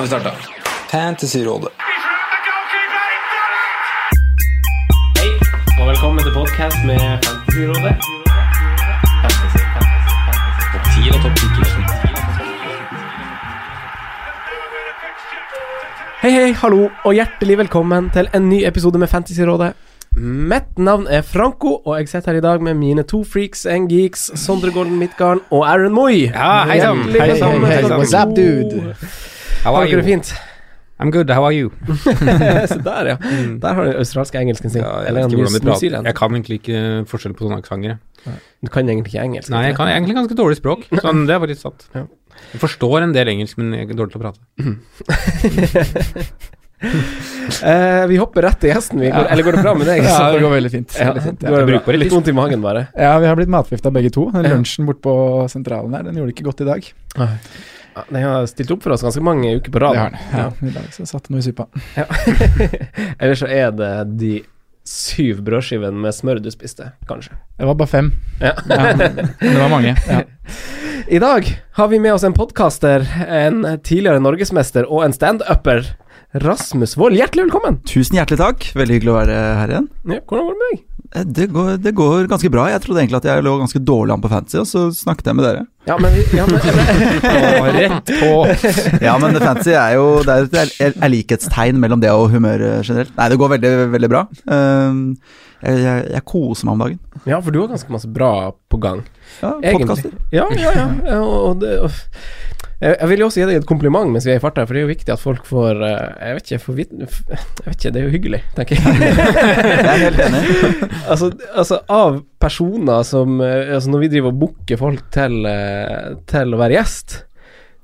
Nå har vi starta. Fantasyrådet. Hei, og velkommen til podkast med Fantasyrådet. Fantasy, fantasy, fantasy. Topp 10 og topp 10 Hei, hei, hallo, og hjertelig velkommen til en ny episode med Fantasyrådet. Mitt navn er Franco, og jeg sitter her i dag med mine to freaks and geeks, Sondre Golden Midtgarden og Aaron Moy. Ja, hei sann. Hei, hei? How are you? det fint? I'm good, how are you? Så der, ja. Der har du australske engelsken sin. Ja, jeg Eller New Jeg kan egentlig ikke forskjell på sånne aksenter. Du kan egentlig ikke engelsk. Nei, jeg kan egentlig ganske dårlig språk, sånn, det er faktisk satt. Ja. Jeg forstår en del engelsk, men jeg er dårlig til å prate. Eh, vi hopper rett til gjesten. Vi går, Eller går det bra med deg? Ja, det går veldig fint. Ja, fint, går det ja. bra? brukbare Litt vondt i magen, bare. ja, vi har blitt matforgifta begge to. Den lunsjen borte på sentralen her, den gjorde ikke godt i dag. Ja, Den har stilt opp for oss ganske mange uker på rad. Det har den. Ja, I dag så satt det noe i suppa. Ja. Eller så er det de syv brødskivene med smør du spiste, kanskje. Det var bare fem. Ja. Ja, det var mange. Ja. I dag har vi med oss en podkaster, en tidligere norgesmester og en standuper. Rasmus Wold, hjertelig velkommen! Tusen hjertelig takk. Veldig hyggelig å være her igjen. Ja, hvordan går det med deg? Eh, Det går, det går ganske bra. Jeg trodde egentlig at jeg lå ganske dårlig an på fantasy, og så snakket jeg med dere. Ja, men, ja, men Å, rett på! Ja, men fantasy er jo Det er et likhetstegn mellom det og humør eh, generelt. Nei, det går veldig, veldig bra. Um, Jeg, jeg, jeg koser meg om dagen. Ja, for du har ganske masse bra på gang. Ja, podkaster. Ja, ja, ja. og det, og, jeg, vil jo også gi deg et kompliment mens vi er i farta, for det er jo viktig at folk får eh, Jeg vet ikke, får vit, Jeg vet ikke, det er jo hyggelig, tenker jeg. Jeg er helt enig. altså, altså, av personer som eh, Altså, når vi driver og booker folk til, eh, til å være gjest,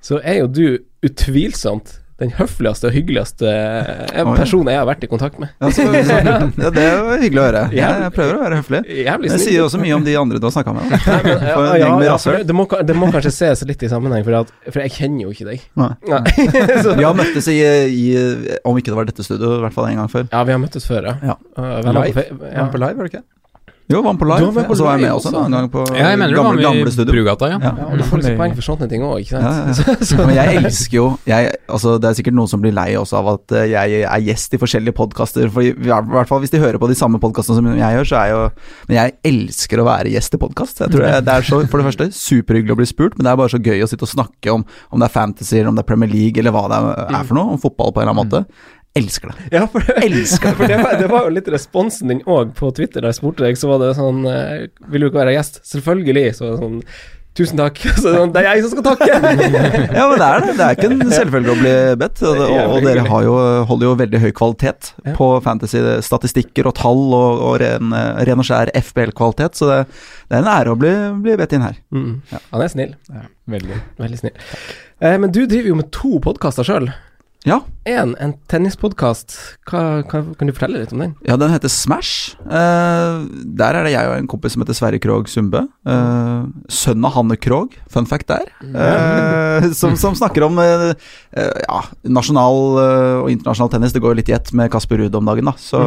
så er jo du utvilsomt den høfligste og hyggeligste eh, personen jeg har vært i kontakt med. Ja, så, så, ja, det var hyggelig å høre. Jeg, jeg prøver å være høflig. Jævlig Det sier også mye om de andre du har snakka med. Nei, men, ja, ja, med det, må, det må kanskje ses litt i sammenheng, for, at, for jeg kjenner jo ikke deg. Vi har møttes i, i Om ikke det var dette studioet, i hvert fall en gang før. Ja, vi har møttes før, ja. Uh, live. på på live, var det ikke? Jo, var han på live, på og så var jeg med også, også en gang på Ja, jeg mener gamle, gamle studio. Brugata, ja. Ja. Ja, du får liksom poeng for sånne ting òg, ikke sant? Ja, Men jeg elsker jo jeg, altså Det er sikkert noen som blir lei også av at eh, jeg er gjest i forskjellige podkaster. For i hvert fall hvis de hører på de samme podkastene som jeg gjør, så er jo Men jeg elsker å være gjest i podkast. Jeg tror det, det er så, for det første, superhyggelig å bli spurt, men det er bare så gøy å sitte og snakke om om det er fantasy, eller om det er Premier League, eller hva det er, er for noe. Om fotball på en eller annen måte. Elsker det. ja, for, Elsker det. for det, var, det var jo litt responsen din òg på Twitter da jeg spurte deg, så var det sånn eh, Vil du ikke være gjest? Selvfølgelig. Så var det sånn Tusen takk. Så sånn, det er jeg som skal takke! Ja, men det er det. Det er ikke en selvfølge å bli bedt. Og, og, og dere har jo, holder jo veldig høy kvalitet på fantasy-statistikker og tall og, og ren, ren og skjær FBL-kvalitet, så det, det er en ære å bli, bli bedt inn her. Mm. Han er snill. Veldig. Veldig snill. Eh, men du driver jo med to podkaster sjøl. Ja. En, en tennispodkast. Hva, kan du fortelle litt om den? Ja, den heter Smash. Eh, der er det jeg og en kompis som heter Sverre Krogh Sundbø. Uh, sønn av Hanne Krogh, fun fact der. Eh, som, som snakker om eh, ja, nasjonal og internasjonal tennis. Det går jo litt i ett med Kasper Ruud om dagen, da. Så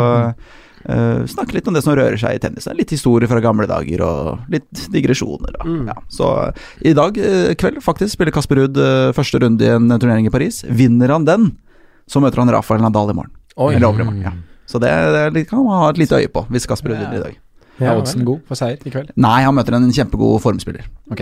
eh, snakker litt om det som rører seg i tennis. Litt historie fra gamle dager og litt digresjoner. Mm. Ja, så i dag uh, kveld faktisk spiller Kasper Ruud uh, første runde i en turnering i Paris. Vinner han den, så møter han Rafael Nadal i morgen. Oi. Eller overmorgen, ja. Så det, det kan man ha et lite øye på, hvis Kasper Ruud vinner i dag. Er oddsen god for seier i kveld? Nei, han møter en kjempegod formspiller. Ok.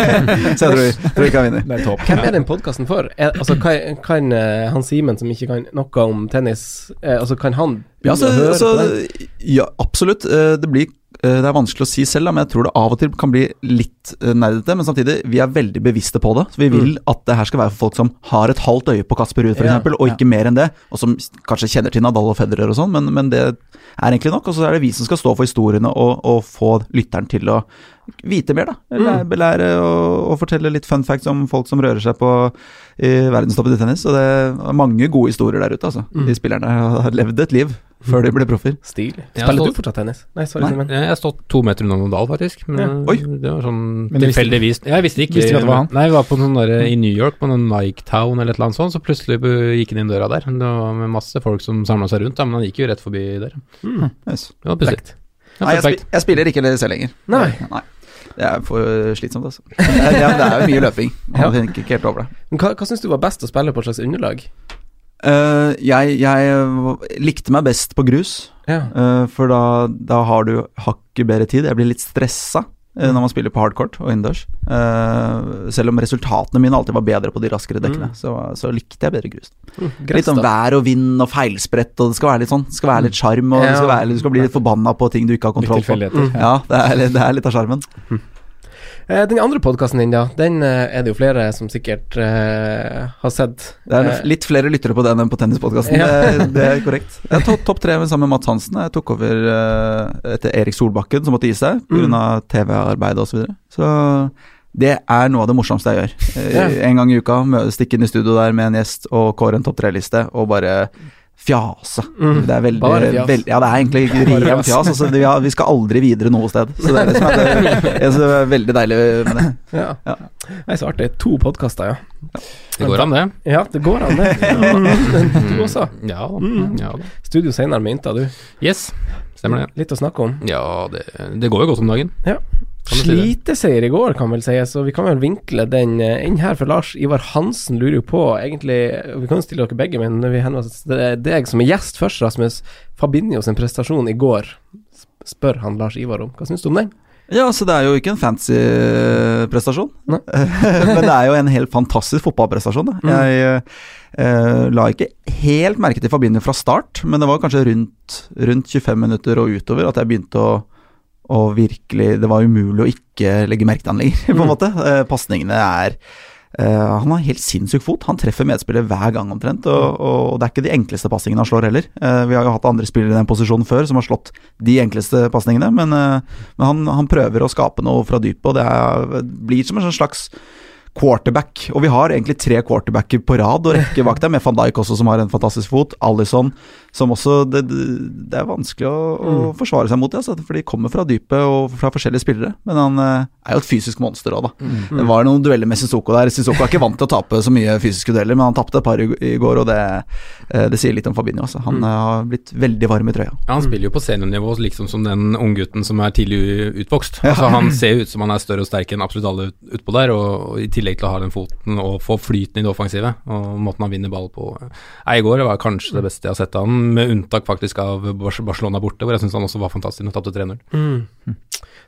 Så jeg tror, tror ikke han vinner. Det er topp. Hvem er den podkasten for? Er, altså, kan, kan eh, han Simen, som ikke kan noe om tennis, eh, altså, kan han Ja, begynne så, å høre så, på den? ja, absolutt. Eh, Det blir det er vanskelig å si selv, da, men jeg tror det av og til kan bli litt eh, nerdete. Men samtidig, vi er veldig bevisste på det. Så vi vil at det her skal være for folk som har et halvt øye på Kasper Ruud, f.eks., Ja, og ikke mer enn det. Og som kanskje kjenner til Nadal og Federer og sånn, men, men det er egentlig nok. Og så er det vi som skal stå for historiene og, og få lytteren til å vite mer, da. Lære, belære og, og fortelle litt fun facts om folk som rører seg på i verdenstoppen i tennis. Og det er mange gode historier der ute, altså. De spillerne har levd et liv før de ble proffer. Stilig. Spiller stått... du fortsatt tennis? Nei, sorry, Nei. Jeg har stått to meter unna Nadal, faktisk. Men Ja. eh, Oi. det var sånn tilfeldigvis Jeg visste ikke. Visste ikke at det var han? Nei, jeg var på noen der, i New York, på noen Nike Town eller et eller annet sånt, så plutselig gikk han inn døra der. Det var med masse folk som samla seg rundt, da, men han gikk jo rett forbi der. Yes. Det var pussig. Ja, Nei, jeg, perfekt. spi jeg spiller ikke det selv lenger. Nei. Nei. Det er for slitsomt, altså. Det er, det er, jo mye løping. Man tenker ikke helt over det. Men Hva, hva syns du var best å spille på et slags underlag? Eh, jeg, jeg likte meg best på grus, Ja. uh, for da, da har du hakket bedre tid. Jeg blir litt stressa uh, når man spiller på hardcourt og innendørs. Eh, selv om resultatene mine alltid var bedre på de raskere dekkene, så, så likte jeg bedre grus. Litt sånn vær og vind og feilsprett, og det skal være litt sånn Det skal være litt sjarm, og det skal være, du skal bli litt forbanna på ting du ikke har kontroll på. Mm. Ja, det er, det er litt av sjarmen. Eh, Den andre podkasten din, da, den eh, er det jo flere som sikkert uh, har sett. Det er litt flere lyttere på den enn på tennispodkasten, Ja. det, det er korrekt. Jeg tok topp tre sammen med Mats Hansen. Jeg tok over uh, etter Erik Solbakken, som måtte gi seg pga. Mm. TV-arbeid osv. Så, videre. så det er noe av det morsomste jeg gjør. Ja. En gang i uka stikke inn i studio der med en gjest og kåre en topp tre-liste, og bare fjase. Mm. Det er veldig, Bare fjas. veld- Ja, det er egentlig ren fjas. Altså, vi, har, vi skal aldri videre noe sted. Så det er det som er, det, det er veldig deilig med det. Ja. Ja. Nei, så artig. To podkaster, ja. Det går an, det. Ja, det går an, det. Ja. Du også. Ja. Mm. Ja, da. Studio senere med Inta, du. Yes, stemmer det. Litt å snakke om. Ja, det, det går jo godt om dagen. Ja. Sliteseier i går, kan vel sies, og vi kan vel vinkle den eh, inn her. For Lars Ivar Hansen lurer jo på, egentlig Vi kan jo stille dere begge, men vi henvender oss til deg som er gjest først, Rasmus. Fabinho sin prestasjon i går, spør han Lars Ivar om. Hva syns du om den? Ja, så det er jo ikke en fancy eh, prestasjon. Men det er jo en helt fantastisk fotballprestasjon. Da. Mm. Jeg eh, la ikke helt merke til Fabinho fra start, men det var kanskje rundt, rundt 25 minutter og utover at jeg begynte å, å virkelig Det var umulig å ikke legge merke til han lenger, på en Mm. måte. Eh, Pasningene er Uh, Han har helt sinnssyk fot. Han treffer medspiller hver gang omtrent. Og, Mm. og det er ikke de enkleste pasningene han slår heller. Uh, vi har jo hatt andre spillere i den posisjonen før som har slått de enkleste pasningene, men, uh, men han, han prøver å skape noe fra dypet, og det er, blir som en sånn slags quarterback. Og vi har egentlig tre quarterbacker på rad og rekke bak dem, med van Dijk også, som har en fantastisk fot. Alison, som også Det, det er vanskelig å, å Mm. forsvare seg mot, det, altså, for de kommer fra dypet og fra forskjellige spillere. Men han eh, er jo et fysisk monster òg, da. Mm. Det var noen dueller med Sissoko der. Sissoko er ikke vant til å tape så mye fysiske dueller, men han tapte et par i, i går, og det, eh, det sier litt om Fabinho. Altså. Han Mm. eh, har blitt veldig varm i trøya. Ja, han spiller jo på seniornivå liksom som den unggutten som er tidlig utvokst. Ja. Altså, han ser ut som han er større og sterk enn absolutt alle ut- utpå der, og, og i tillegg til å ha den foten og få flyten i det offensive, og måten han vinner ball på. Nei, I går var kanskje det beste jeg har sett av han, med unntak faktisk av Barcelona borte, hvor jeg syns han også var fantastisk og tapte 3-0. Mm.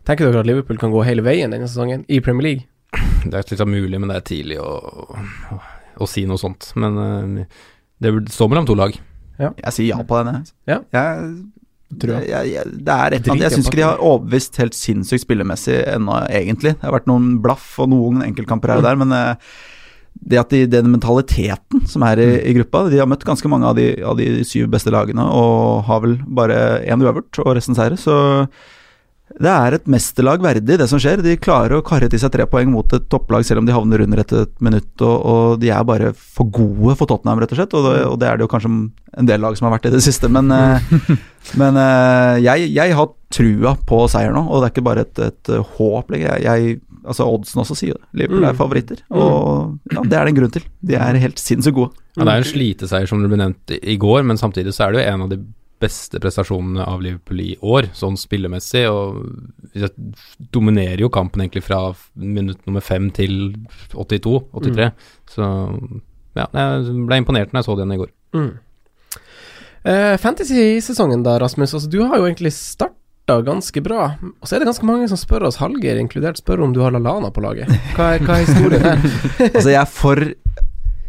Tenker dere at Liverpool kan gå hele veien denne sesongen i Premier League? Det er litt mulig, men det er tidlig å, å, å si noe sånt. Men eh, det står mellom to lag. Jeg sier ja på denne. Ja. Jeg, Tror jeg. jeg, jeg, det er et eller annet Jeg syns ikke de har overbevist helt sinnssykt spillemessig ennå, egentlig. Det har vært noen blaff og noen enkeltkamper her og der, men eh, det at de, den mentaliteten som er i, i gruppa De har møtt ganske mange av de, av de syv beste lagene og har vel bare én uavgjort og resten seire, så det er et mesterlag verdig, det som skjer. De klarer å karre til seg tre poeng mot et topplag, selv om de havner under etter et minutt. Og, og de er bare for gode for Tottenham, rett og slett. Og det, og det er det jo kanskje en del lag som har vært i det siste. Men, eh, men eh, jeg, jeg har trua på seier nå, og det er ikke bare et, et håp håp. Jeg, jeg, altså Oddsen også sier det. Liverpool er Mm. favoritter, og ja, det er det en grunn til. De er helt sinnssykt gode. Ja, det er en sliteseier som det ble nevnt i går, men samtidig så er det jo en av de beste prestasjonene av Liverpool i år, sånn spillemessig. Og de dominerer jo kampen egentlig fra minutt nummer fem til 82-83. Så ja, jeg ble imponert når jeg så den i går. Mm. Uh, Fantasy-sesongen da, Rasmus. Altså, du har jo egentlig starta starta ganske bra. Og så er det ganske mange som spør oss, Hallgeir inkludert, spør om du har Lalana på laget. Hva er, hva er historien her? altså, jeg er for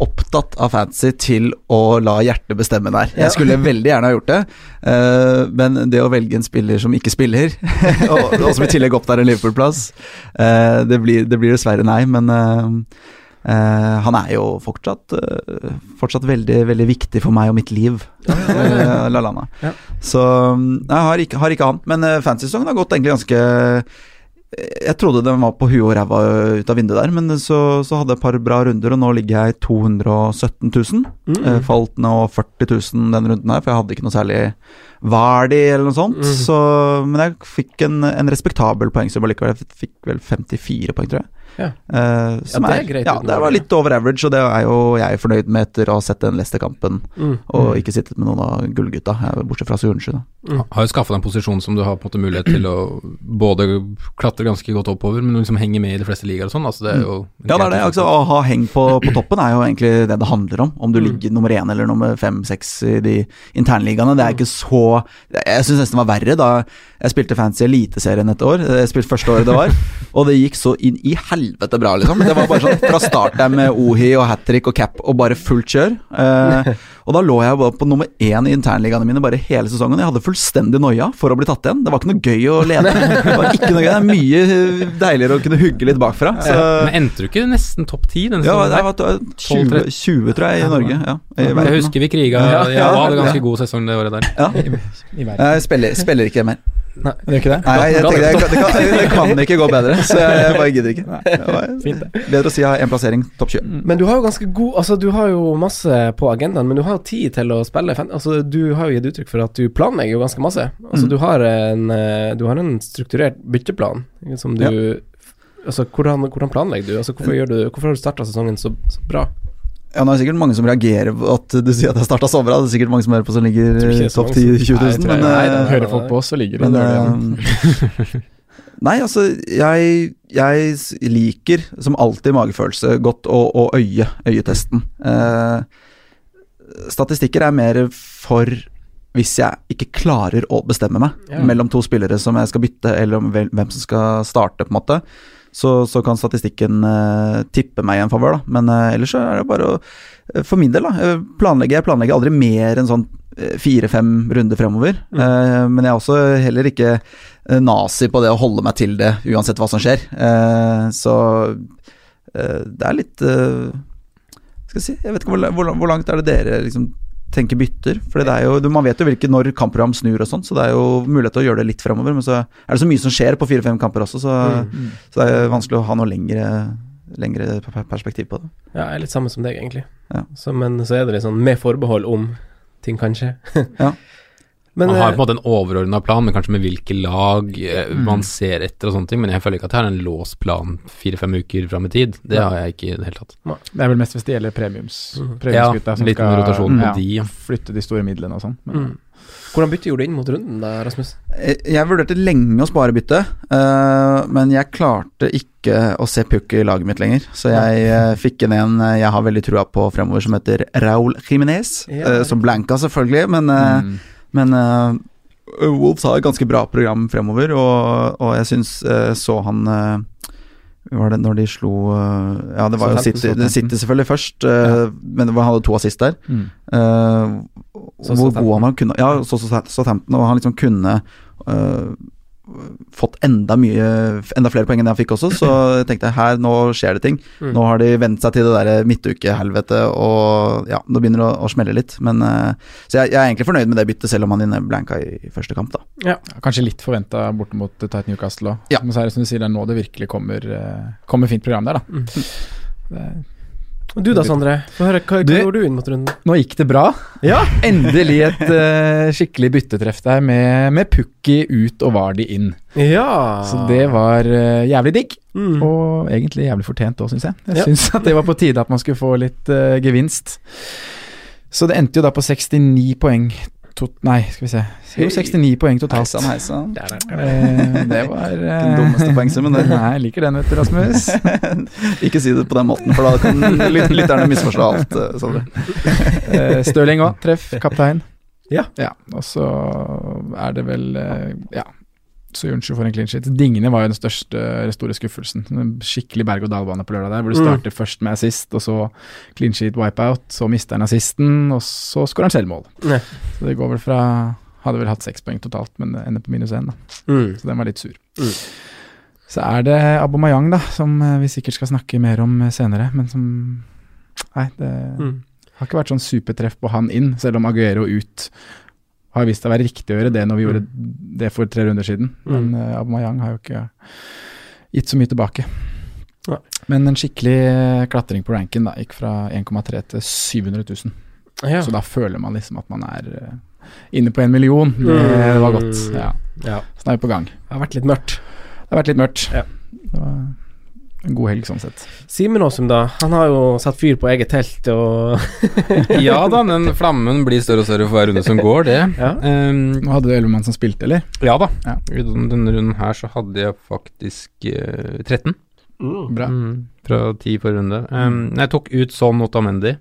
opptatt av fantasy til å la hjertet bestemme der. Jeg skulle veldig gjerne ha gjort det, uh, men det å velge en spiller som ikke spiller, og, og, som i tillegg opptar en Liverpool-plass, uh, det, blir, det, blir, dessverre nei. Men uh, Uh, han er jo fortsatt, uh, fortsatt veldig, veldig viktig for meg og mitt liv, uh, Lalana. Ja. Så jeg har ikke, har ikke han. Men uh, fantasy-sesongen har gått egentlig ganske Jeg trodde den var på huet og ræva ut av vinduet der, men så, så, hadde jeg et par bra runder, og nå ligger jeg 217 000. Mm. falt nå 40 000 den runden her, for jeg hadde ikke noe særlig Vardi eller noe sånt. Mm. Så, men jeg fikk en, en respektabel poengsum allikevel. Jeg fikk vel 54 poeng, tror jeg. Ja. Uh, ja, det er, greit. Ja, det var litt over average, og det er jo jeg fornøyd med etter å ha sett den Leicester-kampen mm. og mm. ikke sittet med noen av gullgutta, bortsett fra Sujundsju. Mm. Har jo skaffa deg en posisjon som du har på en måte mulighet til å både klatre ganske godt oppover, men liksom henger med i de fleste ligaer og sånn. Altså, det er jo mm. Ja, det er det. Altså, å ha heng på, på, toppen er jo egentlig det det handler om. Om du mm. ligger nummer én eller nummer fem-seks i de internligaene. Det er ikke så Jeg syns nesten det var verre da jeg spilte fancy Eliteserien et år. Jeg spilte første året det var, og det gikk så inn i helvete bra, liksom. Det var bare sånn fra start der med Ohi og hat trick og cap og bare fullt kjør. Eh, og da lå jeg bare på nummer én i internligaene mine bare hele sesongen. Jeg hadde fullstendig noia for å bli tatt igjen. Det var ikke noe gøy å lede. Det var ikke noe gøy. Det er mye deiligere å kunne hugge litt bakfra. Så. Men endte du ikke nesten topp ti ja, det var 20, 20, tror jeg, i Norge. Ja, i jeg husker vi kriga. det hadde ganske god sesong det året der. Ja. Jeg spiller, spiller ikke mer. Nei, det gjør ikke det? Nei, jeg tenkte, det, kan, det, kan, det, kan, ikke gå bedre, så jeg, jeg bare gidder ikke. Fint, bedre å si ha én plassering, topp 20. Men du har jo ganske god Altså, du har jo masse på agendaen, men du har jo tid til å spille Altså, du har jo gitt uttrykk for at du planlegger jo ganske masse. Altså, mm. du, har en, eh, du har en strukturert bytteplan som du ja. Altså, hvordan, hvordan, planlegger du? Altså, hvorfor, du, hvorfor har du starta sesongen så, så bra? Ja, nå er det sikkert mange som reagerer på at du sier at jeg starta så bra. Det er sikkert mange som hører på som ligger topp 10 20 000. Nei, men, nei, uh, hører folk på oss, så ligger men, uh, Nei, altså, jeg, jeg, liker som alltid magefølelse godt å, og øye øyetesten. Eh, statistikker er mer for hvis jeg ikke klarer å bestemme meg ja. mellom to spillere som jeg skal bytte, eller om hvem som skal starte, på en måte så, så kan statistikken uh, tippe meg i en favør, da. Men uh, ellers så er det bare å uh, For min del, da. Planlegger, jeg planlegger aldri mer enn sånn fire-fem runder fremover. Mm. men jeg er også heller ikke nazi på det å holde meg til det uansett hva som skjer. så det er litt Skal jeg si Jeg vet ikke hvor langt er det dere liksom tenke bytter. For det er jo, Man vet jo hvilke når kampprogram snur og sånn, så det er jo mulighet til å gjøre det litt fremover. Men så er det så mye som skjer på fire-fem kamper også, så, mm. så, det er vanskelig å ha noe lengre, lengre perspektiv på det. Ja, jeg er litt samme som deg, egentlig. Ja. Så, men så er det litt sånn med forbehold om ting kan skje. ja. Men, man har eh, på en måte en overordna plan, men kanskje med hvilke lag eh, mm. man ser etter og sånne ting. Men jeg føler ikke at jeg har en låst plan fire-fem uker fram i tid. Det har jeg ikke i det hele tatt. Det er vel mest hvis det gjelder premiums, mm. premiumsgutta ja, som skal rotasjon på ja, de. flytte de store midlene og sånn. Mm. Hvordan bytte gjorde du inn mot runden da, Rasmus? Jeg, jeg vurderte lenge å spare bytte, uh, men jeg klarte ikke å se puck i laget mitt lenger. Så jeg uh, fikk inn en jeg har veldig trua på fremover, som heter Raúl Jiminez. Ja. Uh, som blanka, selvfølgelig, men mm men uh, Wolves har et ganske bra program fremover, og, og jeg syns uh, så han uh, var det når de slo Ja, det var jo City, City selvfølgelig først, ja. men han hadde to assist der. Mm. hvor god han var. Kunne, ja, så Southampton, og han liksom kunne fått enda mye Enda flere poeng enn jeg fikk også, så jeg tenkte her, nå skjer det ting. Mm. Nå har de vent seg til det der midtukehelvetet, og ja, nå begynner det å, å smelle litt. Men uh, Så jeg, jeg, er egentlig fornøyd med det byttet, selv om han inne blanka i, første kamp, da. Ja, kanskje litt forventa bort mot Tight Newcastle òg. Ja. Men så er det som du sier, det er nå det virkelig kommer, uh, kommer fint program der, da. Mm. Det du da, Sondre? Få høre, hva, hva gjorde du inn mot runden? Nå gikk det bra. Ja Endelig et uh, skikkelig byttetreff der med, med Pukki ut og Vardi inn. Ja Så det var uh, jævlig digg. Mm. Og egentlig jævlig fortjent òg, syns jeg. Jeg ja. syns at det var på tide at man skulle få litt uh, gevinst. Så det endte jo da på 69 poeng to, Nei, skal vi se. Jo, 69 poeng totalt. Heisan, heisan. Eh, det var eh, Den dummeste poengsummen, det. Nei, jeg liker den, vet du, Rasmus. Ikke si det på den måten, for da kan lytterne misforstå alt. Eh, eh Stirling òg, treff. Kaptein. Ja. ja. Og så er det vel eh, Ja. Så Junchu får en clean sheet. Dingene var jo den største store skuffelsen. En skikkelig berg-og-dal-bane på lørdag der, hvor du Mm. starter først med assist, og så clean sheet wipeout, så mister han assisten, og så skårer han selvmål. Ne. Så det går vel fra Hadde vel hatt seks poeng totalt, men det ender på minus én, da. Mm. Så den var litt sur. Mm. Så er det Abomayang, da, som eh, vi sikkert skal snakke mer om eh, senere, men som Nei, det Mm. har ikke vært sånn supertreff på han inn, selv om Aguero ut har vist det å være riktig å gjøre det når vi gjorde det for tre runder siden. Men uh, Abomayang har jo ikke gitt så mye tilbake. Ja. Men en skikkelig eh, klatring på ranken da, gikk fra 1,3 til 700 000. Ja. Så da føler man liksom at man er eh, inne på en million. Det var godt. Ja. Ja. Så da er vi på gang. Det har vært litt mørkt. Det har vært litt mørkt. Ja. En god helg sånn sett. Simen Aasum, da. Han har jo satt fyr på eget telt og Ja da, den flammen blir større og større for hver runde som går, det. Ja. Um, hadde du elleve mann som spilte, eller? ja da. Ja. I denne runden her så hadde jeg faktisk uh, 13 Bra. mm, fra 10 forrige runde. Um, jeg tok ut Son Otamendi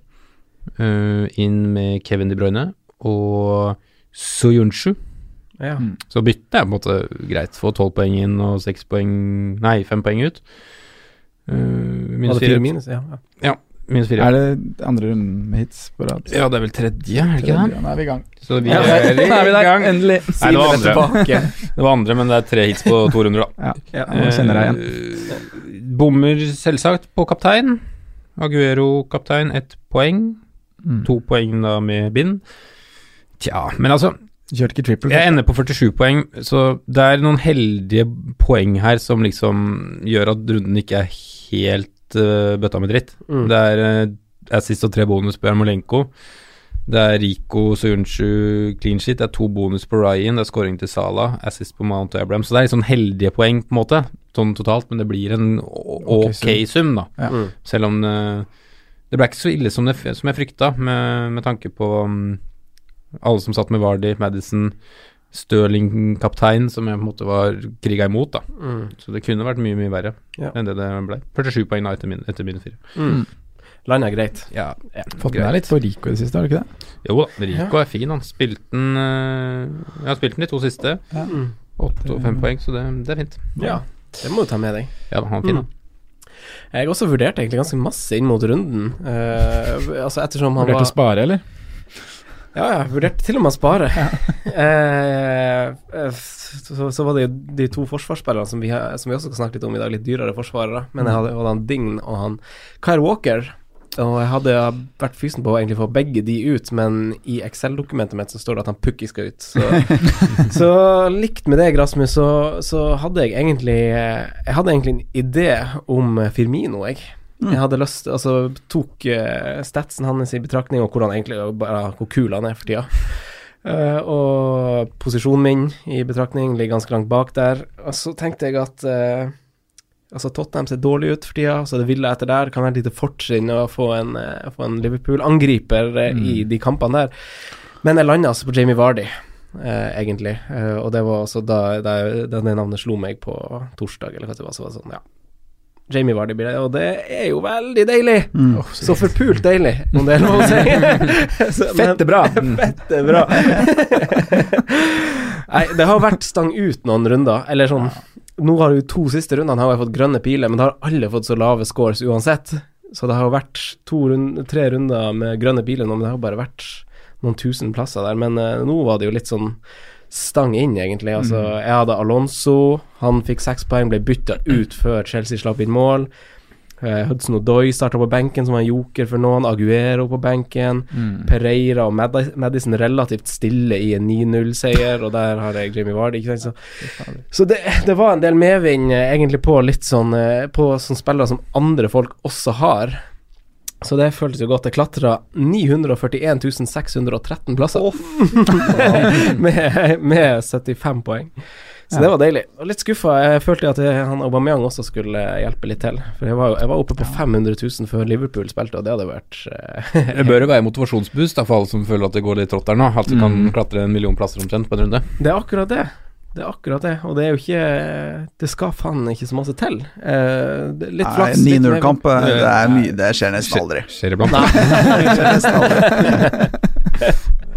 uh, inn med Kevin De Bruyne og Soyunshu. Ja. Mm. Så byttet er på en måte greit. Få 12 poeng inn og 6 poeng Nei, 5 poeng ut. Uh, minus fire 4. minus? Ja. ja. Minus 4. Er det andre runden med hits på rad? Ja, det er vel tredje, er det ikke det? Nå er vi i gang. Så vi Ja, er er i gang. endelig. Nei, det var andre. tilbake. Det var andre, men det er tre hits på to runder, da. Ja, nå kjenner jeg igjen. Eh, bommer selvsagt på kaptein. Aguero kaptein, ett poeng. Mm. To poeng da med bind. Tja, men altså Kjørte ikke triple. Jeg ender på 47 poeng, så det er noen heldige poeng her som liksom gjør at runden ikke er helt uh, bøtta med dritt. Mm. Det er uh, assist og tre bonus på Jarmolenko. Det er Rico Soyuncu clean sheet, det er to bonus på Ryan, det er scoring til Salah, assist på Mount Abraham. Så det er litt sånn heldige poeng, på en måte, sånn totalt, men det blir en Ok okay sum, da. Ja. Mm. Selv om det, det ble ikke så ille som, det, som jeg frykta, med, med tanke på um, alle som satt med Vardy, Madison, Stirling-kaptein, som jeg på en måte var kriga imot, da. Mm. Så det kunne vært mye, mye verre Ja. enn det det ble. 47 poeng etter min, etter mine fire. Mm. Landa greit. Ja, Fått med deg litt på Rico i det siste, har du ikke det? Jo da, Rico er fin, han. Spilte den eh, Jeg har spilt den de to siste. Ja. Mm. Åtte og fem poeng, så det, det er fint. Ja, det må du ta med deg. Ja, han er fin, Mm. Jeg også vurderte egentlig ganske masse inn mot runden. Uh, altså ettersom han Vurderte var å spare, eller? Ja, jeg vurderte til og med å spare. Ja. eh, så, så var det jo de to forsvarsspillerne som vi, som vi også skal snakke litt om i dag, litt dyrere forsvarere. Men jeg hadde, hadde han Dign og han Kyle Walker. Og jeg hadde vært fysen på å egentlig få begge de ut, men i Excel-dokumentet mitt så står det at han Pukki skal ut. Så, så likt med deg, Rasmus, så, så hadde jeg egentlig Jeg hadde egentlig en idé om Firmino, jeg. Jeg hadde lyst Altså tok uh, statsen hans i betraktning, og hvor han egentlig bare Hvor kul han er for tida. Uh, og posisjonen min i betraktning ligger ganske langt bak der. Og så tenkte jeg at uh, Altså Tottenham ser dårlig ut for tida, så det ville etter der kan være et lite fortrinn å få en, uh, en Liverpool-angriper mm. i de kampene der. Men jeg landa altså på Jamie Vardy, eh, egentlig. Eh, og det var altså da, da, da det navnet slo meg på torsdag, eller hva det var, så var det sånn, ja. Jamie Vardy blir det, og det er jo veldig deilig. så forpult deilig, om det er lov å si. Fette bra. Fette bra. Nei, det har vært stang ut noen runder, eller sånn Nå har jo to siste rundene har jeg fått grønne piler, men da har alle fått så lave scores uansett. Så det har jo vært to rund, tre runder med grønne piler nå, men det har bare vært noen tusen plasser der. Men uh, nå var det jo litt sånn stang inn, egentlig. Altså, jeg hadde Alonso, han fikk seks poeng, ble bytta ut før Chelsea slapp inn mål. Uh, Hudson Odoi starta på benken, som var en joker for noen. Aguero på benken. Pereira og Mad Madison relativt stille i en 9-0-seier, og der har jeg Jimmy Ward. Ikke sant? Så, så det, det var en del medvind eh, egentlig på litt sånn eh, På sånn spillere som andre folk også har. Så det føltes jo godt. Jeg klatra 941 613 plasser. med, med 75 poeng. Så det var deilig. Og litt skuffa. Jeg følte at han Aubameyang også skulle hjelpe litt til. For jeg var, jeg var oppe på 500 000 før Liverpool spilte, og det hadde vært eh, Det bør jo være motivasjonsboost for alle som føler at det går litt trått der nå. At du kan Mm. klatre en million plasser omtrent på en runde. Det er akkurat det. Det er akkurat det, og det er jo ikke Det skal faen ikke så masse til. Eh, er litt Nei, flaks. litt 9-0-kamp, medvind. det er mye Det skjer nesten aldri. Skjer iblant. Det.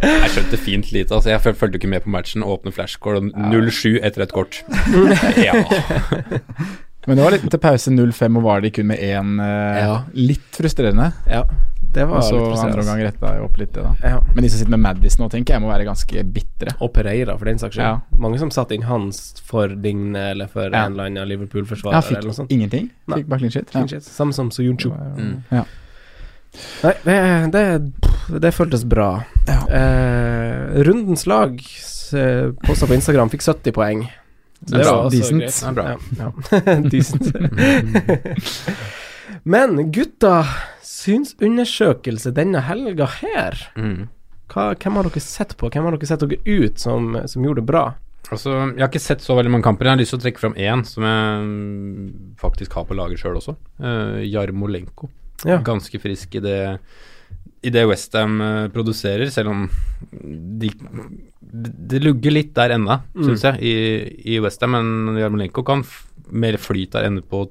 Jeg skjønte fint lite. Altså, jeg fulgte ikke med på matchen. Åpne flashscore og 0-7 etter et kort. Ja. Men det var litt til pause 0-5, og var de kun med én eh, Ja. Litt frustrerende. Ja, det var Og så litt andre omgang retta jeg opp litt det, da. Ja. Men de som sitter med Madison nå, tenker jeg må være ganske bitre. Og Pereira, for den saks skyld. Ja. Mange som satte inn hans for Digne eller for Ja. en eller annen Liverpool-forsvarer fikk eller noe sånt. ingenting. Nei. Fikk bare clean shit. Clean shit. Samme som Soyuncu. Mm. Ja. Nei, det, det, det føltes bra. Eh, rundens lag eh, posta på Instagram fikk 70 poeng. Så Det var også Decent. greit. Det er bra. Ja, ja. Decent. Men gutta, synsundersøkelse denne helga her. Mm. Hva, hvem har dere sett på? Hvem har dere sett dere ut som, som gjorde det bra? Altså, jeg har ikke sett så veldig mange kamper. Jeg har lyst til å trekke fram én som jeg faktisk har på laget sjøl også. Uh, Jarmolenko. Ja. Ganske frisk i det i det Westham uh, produserer, selv om de Det lugger litt der ennå, Mm. syns jeg, i, i Westham. Men Jarmolenko kan mer flyt der ende på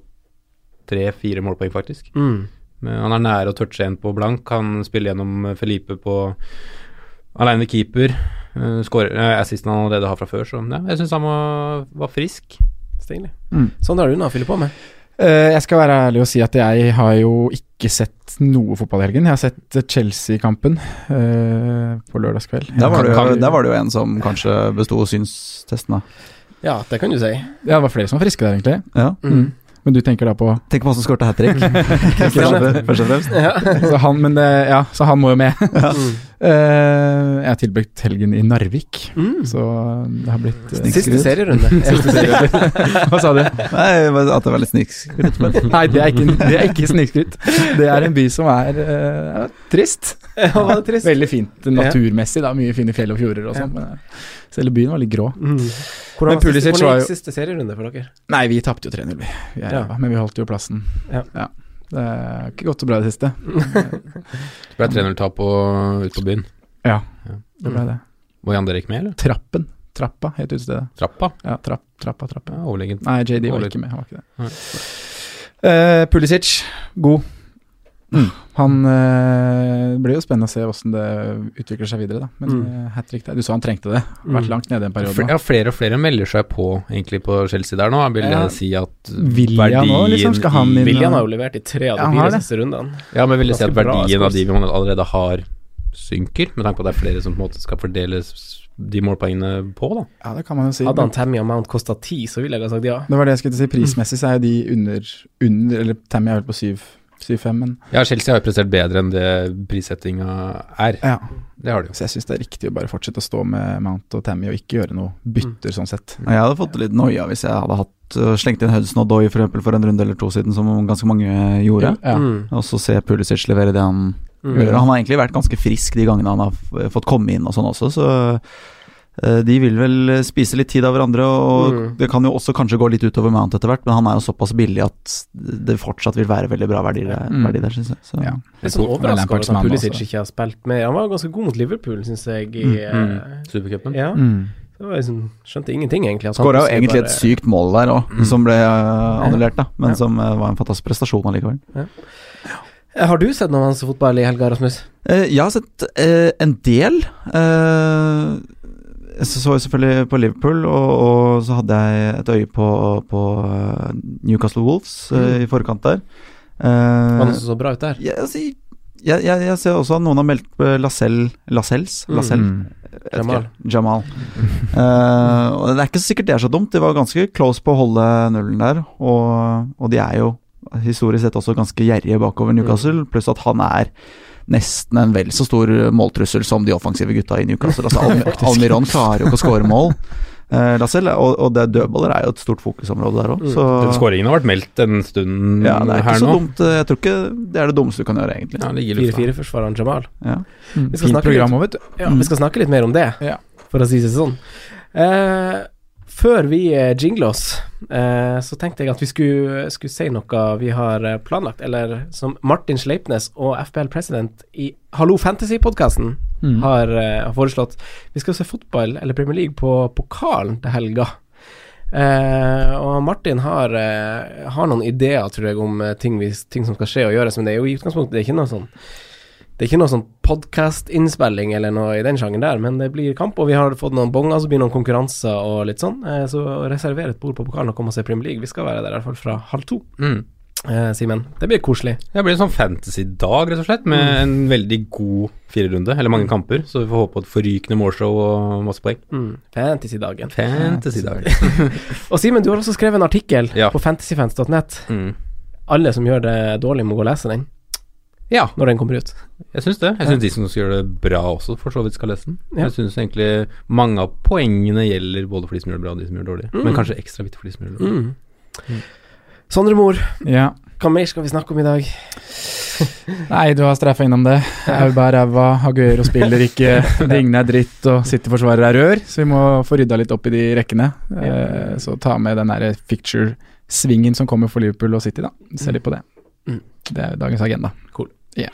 tre-fire målpoeng, faktisk. Mm. Han er nære å touche en på blank. Han spiller gjennom Felipe på aleine keeper. Uh, Skårer uh, assisten han allerede har fra før, så ja, jeg syns han var, var frisk. Stilig. Mm. Sånn har du unna på med. Uh, jeg skal være ærlig og si at jeg har jo ikke sett noe fotball i helgen. Jeg har sett Chelsea-kampen uh, på lørdagskveld. Der var, det jo, der var det jo en som kanskje besto synstesten, da. Ja, det kan du si. Ja, det var flere som var friske der, egentlig. Ja. Mm. Men du tenker da på Tenk på han som skåret hat trick. først, og- fremst. Ja. så han, men det, ja, så han må jo med. Mm. Eh, jeg har tilbrakt helgen i Narvik, Mm. så det har blitt uh, Siste serierunde. Siste serierunde. Hva sa du? Nei, at det var litt snikskryt. Nei, det er ikke, det er ikke snikskryt. Det er en by som er uh, trist. Ja, var det trist? Veldig fint naturmessig, da. Mye fine fjell og fjorder og sånn. men, eh, Selve byen var litt grå. Mm. Men Hvordan, var siste, siste serierunde for dere? Nei, vi tapte jo 3-0, vi. vi er Ja. Men vi holdt jo plassen. Ja. Det har ikke gått så bra i det siste. Det ble 3-0-tap ute på byen. Ja, Ja. det ble det. Var Jan Derek med, eller? Trappen. Trappa het utestedet. Trappa? Ja, trapp, trappa, trappa. Ja, overlegent. Nei, JD var ikke med. Han var ikke det. Eh, Pulisic, god. Mm. Han eh, blir jo spennende å se åssen det utvikler seg videre, da. Men Mm. mm. hat trick der Du så han trengte det. Vært Mm. langt nede en periode Fl- Ja, flere og flere melder seg på egentlig på Chelsea der nå. Vil Ja. si at Vilja nå, liksom, skal han i- inn? William har jo levert i tre av de fire siste rundene. Ja, men vil jeg si at verdien bra verdien av de vi man allerede har, synker, med tanke på at det er flere som på en måte skal fordeles de målpoengene på, da. Ja, det kan man jo si. Hadde han Tammy og Mount kosta ti, så ville jeg ha sagt ja. det var det jeg skulle si. Prismessig så er jo de under, under Eller Tammy er vel på 7-5, men Ja, Chelsea har jo prestert bedre enn det prissettinga er. ja. Det har de jo. Så jeg syns det er riktig å bare fortsette å stå med Mount og Tammy og ikke gjøre noe bytter, sånn sett. Jeg hadde fått litt noia hvis jeg hadde hatt øh, slengt inn Hudson og Doy for, eksempel, for en runde eller to siden, som ganske mange gjorde. Ja. Mm. Og så se Pulisic levere det han Mm. gjør. Han har egentlig vært ganske frisk de gangene han har fått komme inn og sånn også, så de vil vel spise litt tid av hverandre, og Mm. det kan jo også kanskje gå litt utover Mount etter hvert, men han er jo såpass billig at det fortsatt vil være veldig bra verdi Mm. verdi der syns jeg. Så. Ja. Jeg er sånn Cool. overraska over at Pulisic ikke har spilt mer. Han var ganske god mot Liverpool, syns jeg. I, Mm, Mm. eh, Supercupen. Ja, Mm. det var liksom, skjønte ingenting, egentlig. Skåra jo egentlig bare- et sykt mål der òg, Mm. som ble annullert, da, men Ja. som var en fantastisk prestasjon allikevel. Ja. Har du sett noe av hans fotball i helga, Rasmus? Eh, jeg har sett eh, en del. Eh, jeg så jeg selvfølgelig på Liverpool, og, og så hadde jeg et øye på, på eh, Newcastle Wolves eh, i forkant der. Uh, Han så så bra ut der? jeg, jeg, jeg, jeg ser også at noen har meldt Lascelles? Mm. Lacelle? Mm. Ikke. Jamal. Jamal. Eh, og det er ikke så sikkert det er så dumt. De var ganske close på å holde nullen der, og, og de er jo historisk sett også ganske gjerrige bakover Newcastle, pluss at han er nesten en vel så stor måltrussel som de offensive gutta i Newcastle. Altså, Al Almiron klarer jo ikke å skåre mål. Uh, Lascelles, og, og det dødballer er jo et stort fokusområde der òg, Mm. Den skåringen har vært meldt en stund ja, det er ikke så nå. dumt. Jeg tror ikke det er det dummeste du kan gjøre, egentlig. Ja, det ligger i lufta. 4-4-forsvareren Jamal. Ja. Mm. Vi skal litt-. Ja, Vi skal snakke litt mer om det, Ja. for å si det sånn. Eh, før vi eh, jingler oss, eh, så tenkte jeg at vi skulle, skulle si noe vi har eh, planlagt, eller som Martin Sleipnes og FPL President i Hallo Fantasy-podkasten Mm. har, har foreslått. Vi skal se fotball, eller Premier League, på pokalen til helga. Og Martin har, har noen ideer, tror jeg, om ting, vi, ting som skal skje og gjøres, men det er jo i utgangspunktet det er ikke noe sånn Det er ikke noe sånn podkast-innspilling eller noe i den sjangen der, men det blir kamp, og vi har fått noen bonger, så blir det noen konkurranser og litt sånn. Eh, så reserver et bord på pokalen og kom og se Premier League. Vi skal være der i hvert fall fra halv to. Mm. Eh, Simen, det blir koselig. Det blir en sånn fantasy-dag, rett og slett, med Mm. en veldig god firerunde, eller mange kamper, så vi får håpe på et forrykende målshow og masse poeng. Mm. Fantasy-dagen. Fantasy-dagen. Og Simen, du har også skrevet en artikkel Ja. på fantasyfans.net. Mm. Alle som gjør det dårlig, må gå og lese den Ja, når den kommer ut. jeg syns det. Jeg syns de som skal gjøre det bra også, for så vidt skal lese den. Ja. Jeg syns egentlig mange av poengene gjelder både for de som gjør det bra og de som gjør det dårlig, Mm. men kanskje ekstra viktig for de som gjør det dårlig. Mm. Sondre Mor, Ja. hva mer skal vi snakke om i dag? Nei, du har streifa innom det. Auba er ræva, Aguero spiller ikke, Digne er dritt og City-forsvarer er rør, så vi må få rydda litt opp i de rekkene. Eh, så ta med den derre ficture-svingen som kommer for Liverpool og City, da. Se litt på det. Det er dagens agenda. Cool. Ja.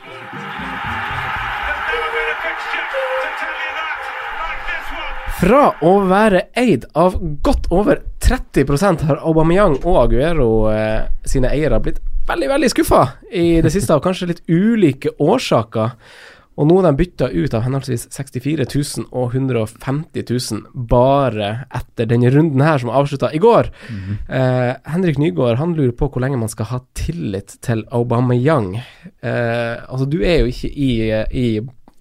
Fra å være eid av godt over 30% har Aubameyang og Aguero eh, sine eiere blitt veldig, veldig skuffa i det siste, av kanskje litt ulike årsaker. Og nå er de bytta ut av henholdsvis 64 000 og 150 000 bare etter denne runden her, som avslutta i går. eh, Henrik Nygaard han lurer på hvor lenge man skal ha tillit til Aubameyang. Eh, altså, du er jo ikke i, i,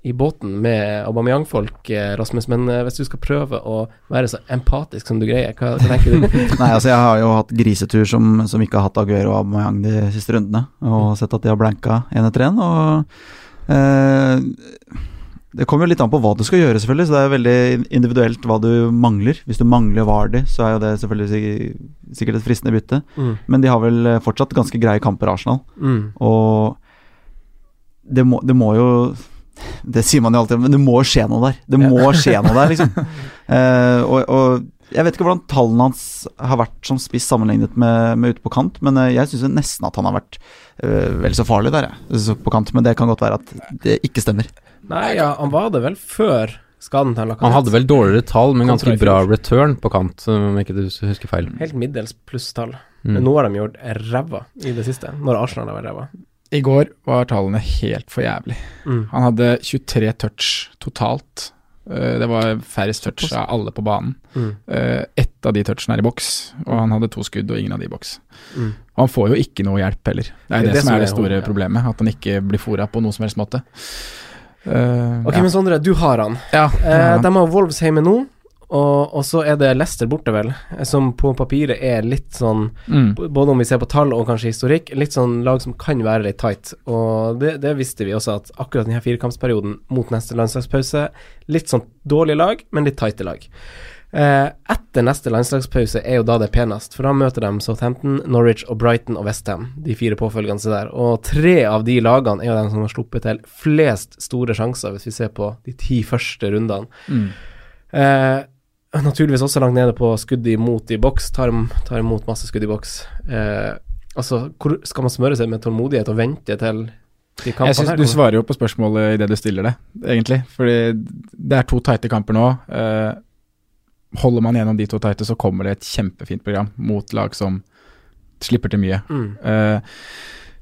i båten med Aubameyang-folk, eh, Rasmus, men eh, hvis du skal prøve å være så empatisk som du greier, hva, hva tenker du? Nei, altså jeg har jo hatt grisetur som, som ikke har hatt Aguero og Aubameyang de siste rundene, og sett at de har blanka én etter én. Eh, det kommer jo litt an på hva du skal gjøre, selvfølgelig, så det er veldig individuelt hva du mangler. Hvis du mangler Vardi, så er jo det selvfølgelig sik- sikkert et fristende bytte. Mm. Men de har vel eh, fortsatt ganske greie kamper, Arsenal. Mm. Og det må, det må jo Det sier man jo alltid, men det må skje noe der. Det må skje noe der, liksom. uh, og, og jeg vet ikke hvordan tallene hans har vært som spiss sammenlignet med, med ute på kant, men jeg syns nesten at han har vært vel så farlig der, jeg. På kant. Men det kan godt være at det ikke stemmer. Nei, ja, han var det vel før skaden til Lacazette. Han hadde vel dårligere tall, men ganske bra return på kant, om jeg ikke husker feil. Helt middels plusstall. Mm. Men nå har de gjort ræva i det siste, når Arsenal har vært ræva. I går var tallene helt for jævlig. Mm. Han hadde 23 touch totalt. Eh, Det var færrest touch av alle på banen. Mm. Ett av de touchene er i boks, og han hadde to skudd og ingen av de i boks. Mm. Og han får jo ikke noe hjelp heller. Det er det, som er det store ja. problemet, at han ikke blir fora på noen som helst måte. Uh, Ok, ja. men Sondre, du har han. ja, Eh, ja. de har Wolves hjemme nå, og, og så er det Leicester borte, vel, som på papiret er litt sånn Mm. Både om vi ser på tall og kanskje historikk, litt sånn lag som kan være litt tight. Og det, det visste vi også, at akkurat denne firekampsperioden mot neste landslagspause, litt sånn dårlige lag, men litt tighte lag. Eh, etter neste landslagspause er jo da det er penest, for da møter de Southampton, Norwich og Brighton og Westham, de fire påfølgende der. Og tre av de lagene er jo de som har sluppet til flest store sjanser, hvis vi ser på de ti første rundene. Mm. Eh, naturligvis også langt nede på skudd imot i boks, tar, tar imot masse skudd i boks. Eh, altså, hvor skal man smøre seg med tålmodighet og vente til Jeg synes Du svarer jo på spørsmålet idet du stiller det, egentlig. Fordi det er to tighte kamper nå. Eh, holder man gjennom de to tighte, så kommer det et kjempefint program mot lag som slipper til mye. Mm. Uh,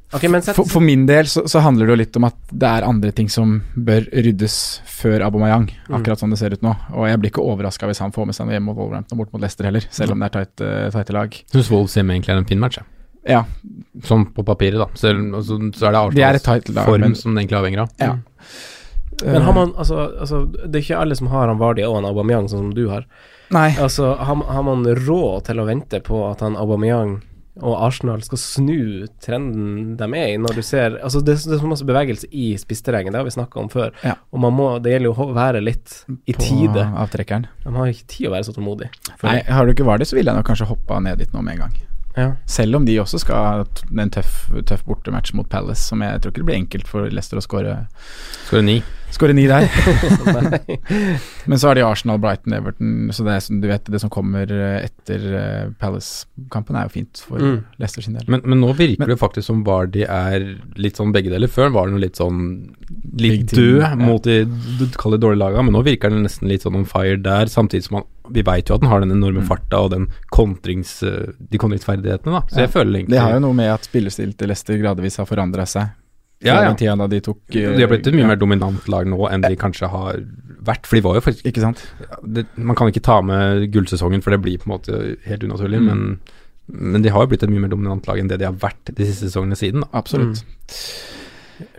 Okay, men sett, for, for min del så, så handler det jo litt om at det er andre ting som bør ryddes før Abomayang, Mm. akkurat som det ser ut nå. Og jeg blir ikke overraska hvis han får med seg noe hjem mot Wolverhampton og bort mot Leicester heller, selv om det er tight, tighte lag. Syns Wolves hjemme egentlig er en fin match, ja. Ja, Sånn på papiret, da. Selv, altså, så er det de er Arsenals tight lag, form men som det egentlig avhenger av. ja. Men har man altså, altså Det er ikke alle som har han Vardy og han Aubameyang sånn som du har. Nei. Altså, har, har man råd til å vente på at han Aubameyang og Arsenal skal snu trenden de er i, når du ser Altså, det, det er så masse bevegelse i spissterrengen, det har vi snakka om før. Ja. Og man må Det gjelder jo å være litt i på tide. avtrekkeren. De har ikke tid å være så tålmodig. Nei, har du ikke var så ville jeg nok kanskje hoppa ned dit nå med en gang. Ja. Selv om de også skal ha en tøff, tøff bortematch mot Palace, som jeg tror ikke det blir enkelt for Leicester å skåre Skårer ni. Skåre ni der. Men så har de Arsenal, Brighton, Everton, så det er du vet, det som kommer eh, etter eh, Palace-kampen, er jo fint for Mm. Leicester sin del. Men, men nå virker Men- det faktisk som Vardy er litt sånn begge deler. Før var han litt sånn litt død ja. mot de du kaller dårlige laga, men nå virker han nesten litt sånn on fire der, samtidig som han Vi veit jo at han har den enorme Mm. farta og den kontrings, eh, de kontringsferdighetene, da. Så Ja. jeg føler egentlig Det har jo noe med at spillestilen til Leicester gradvis har forandra seg Ja, ja. den tida da de tok De har blitt et mye mer dominant lag nå enn de kanskje har vært. For de var jo faktisk Ikke sant? det, Man kan ikke ta med gullsesongen, for det blir på en måte helt unaturlig. Mm. Men, men de har jo blitt et mye mer dominant lag enn det de har vært de siste sesongene siden. Da. Absolutt.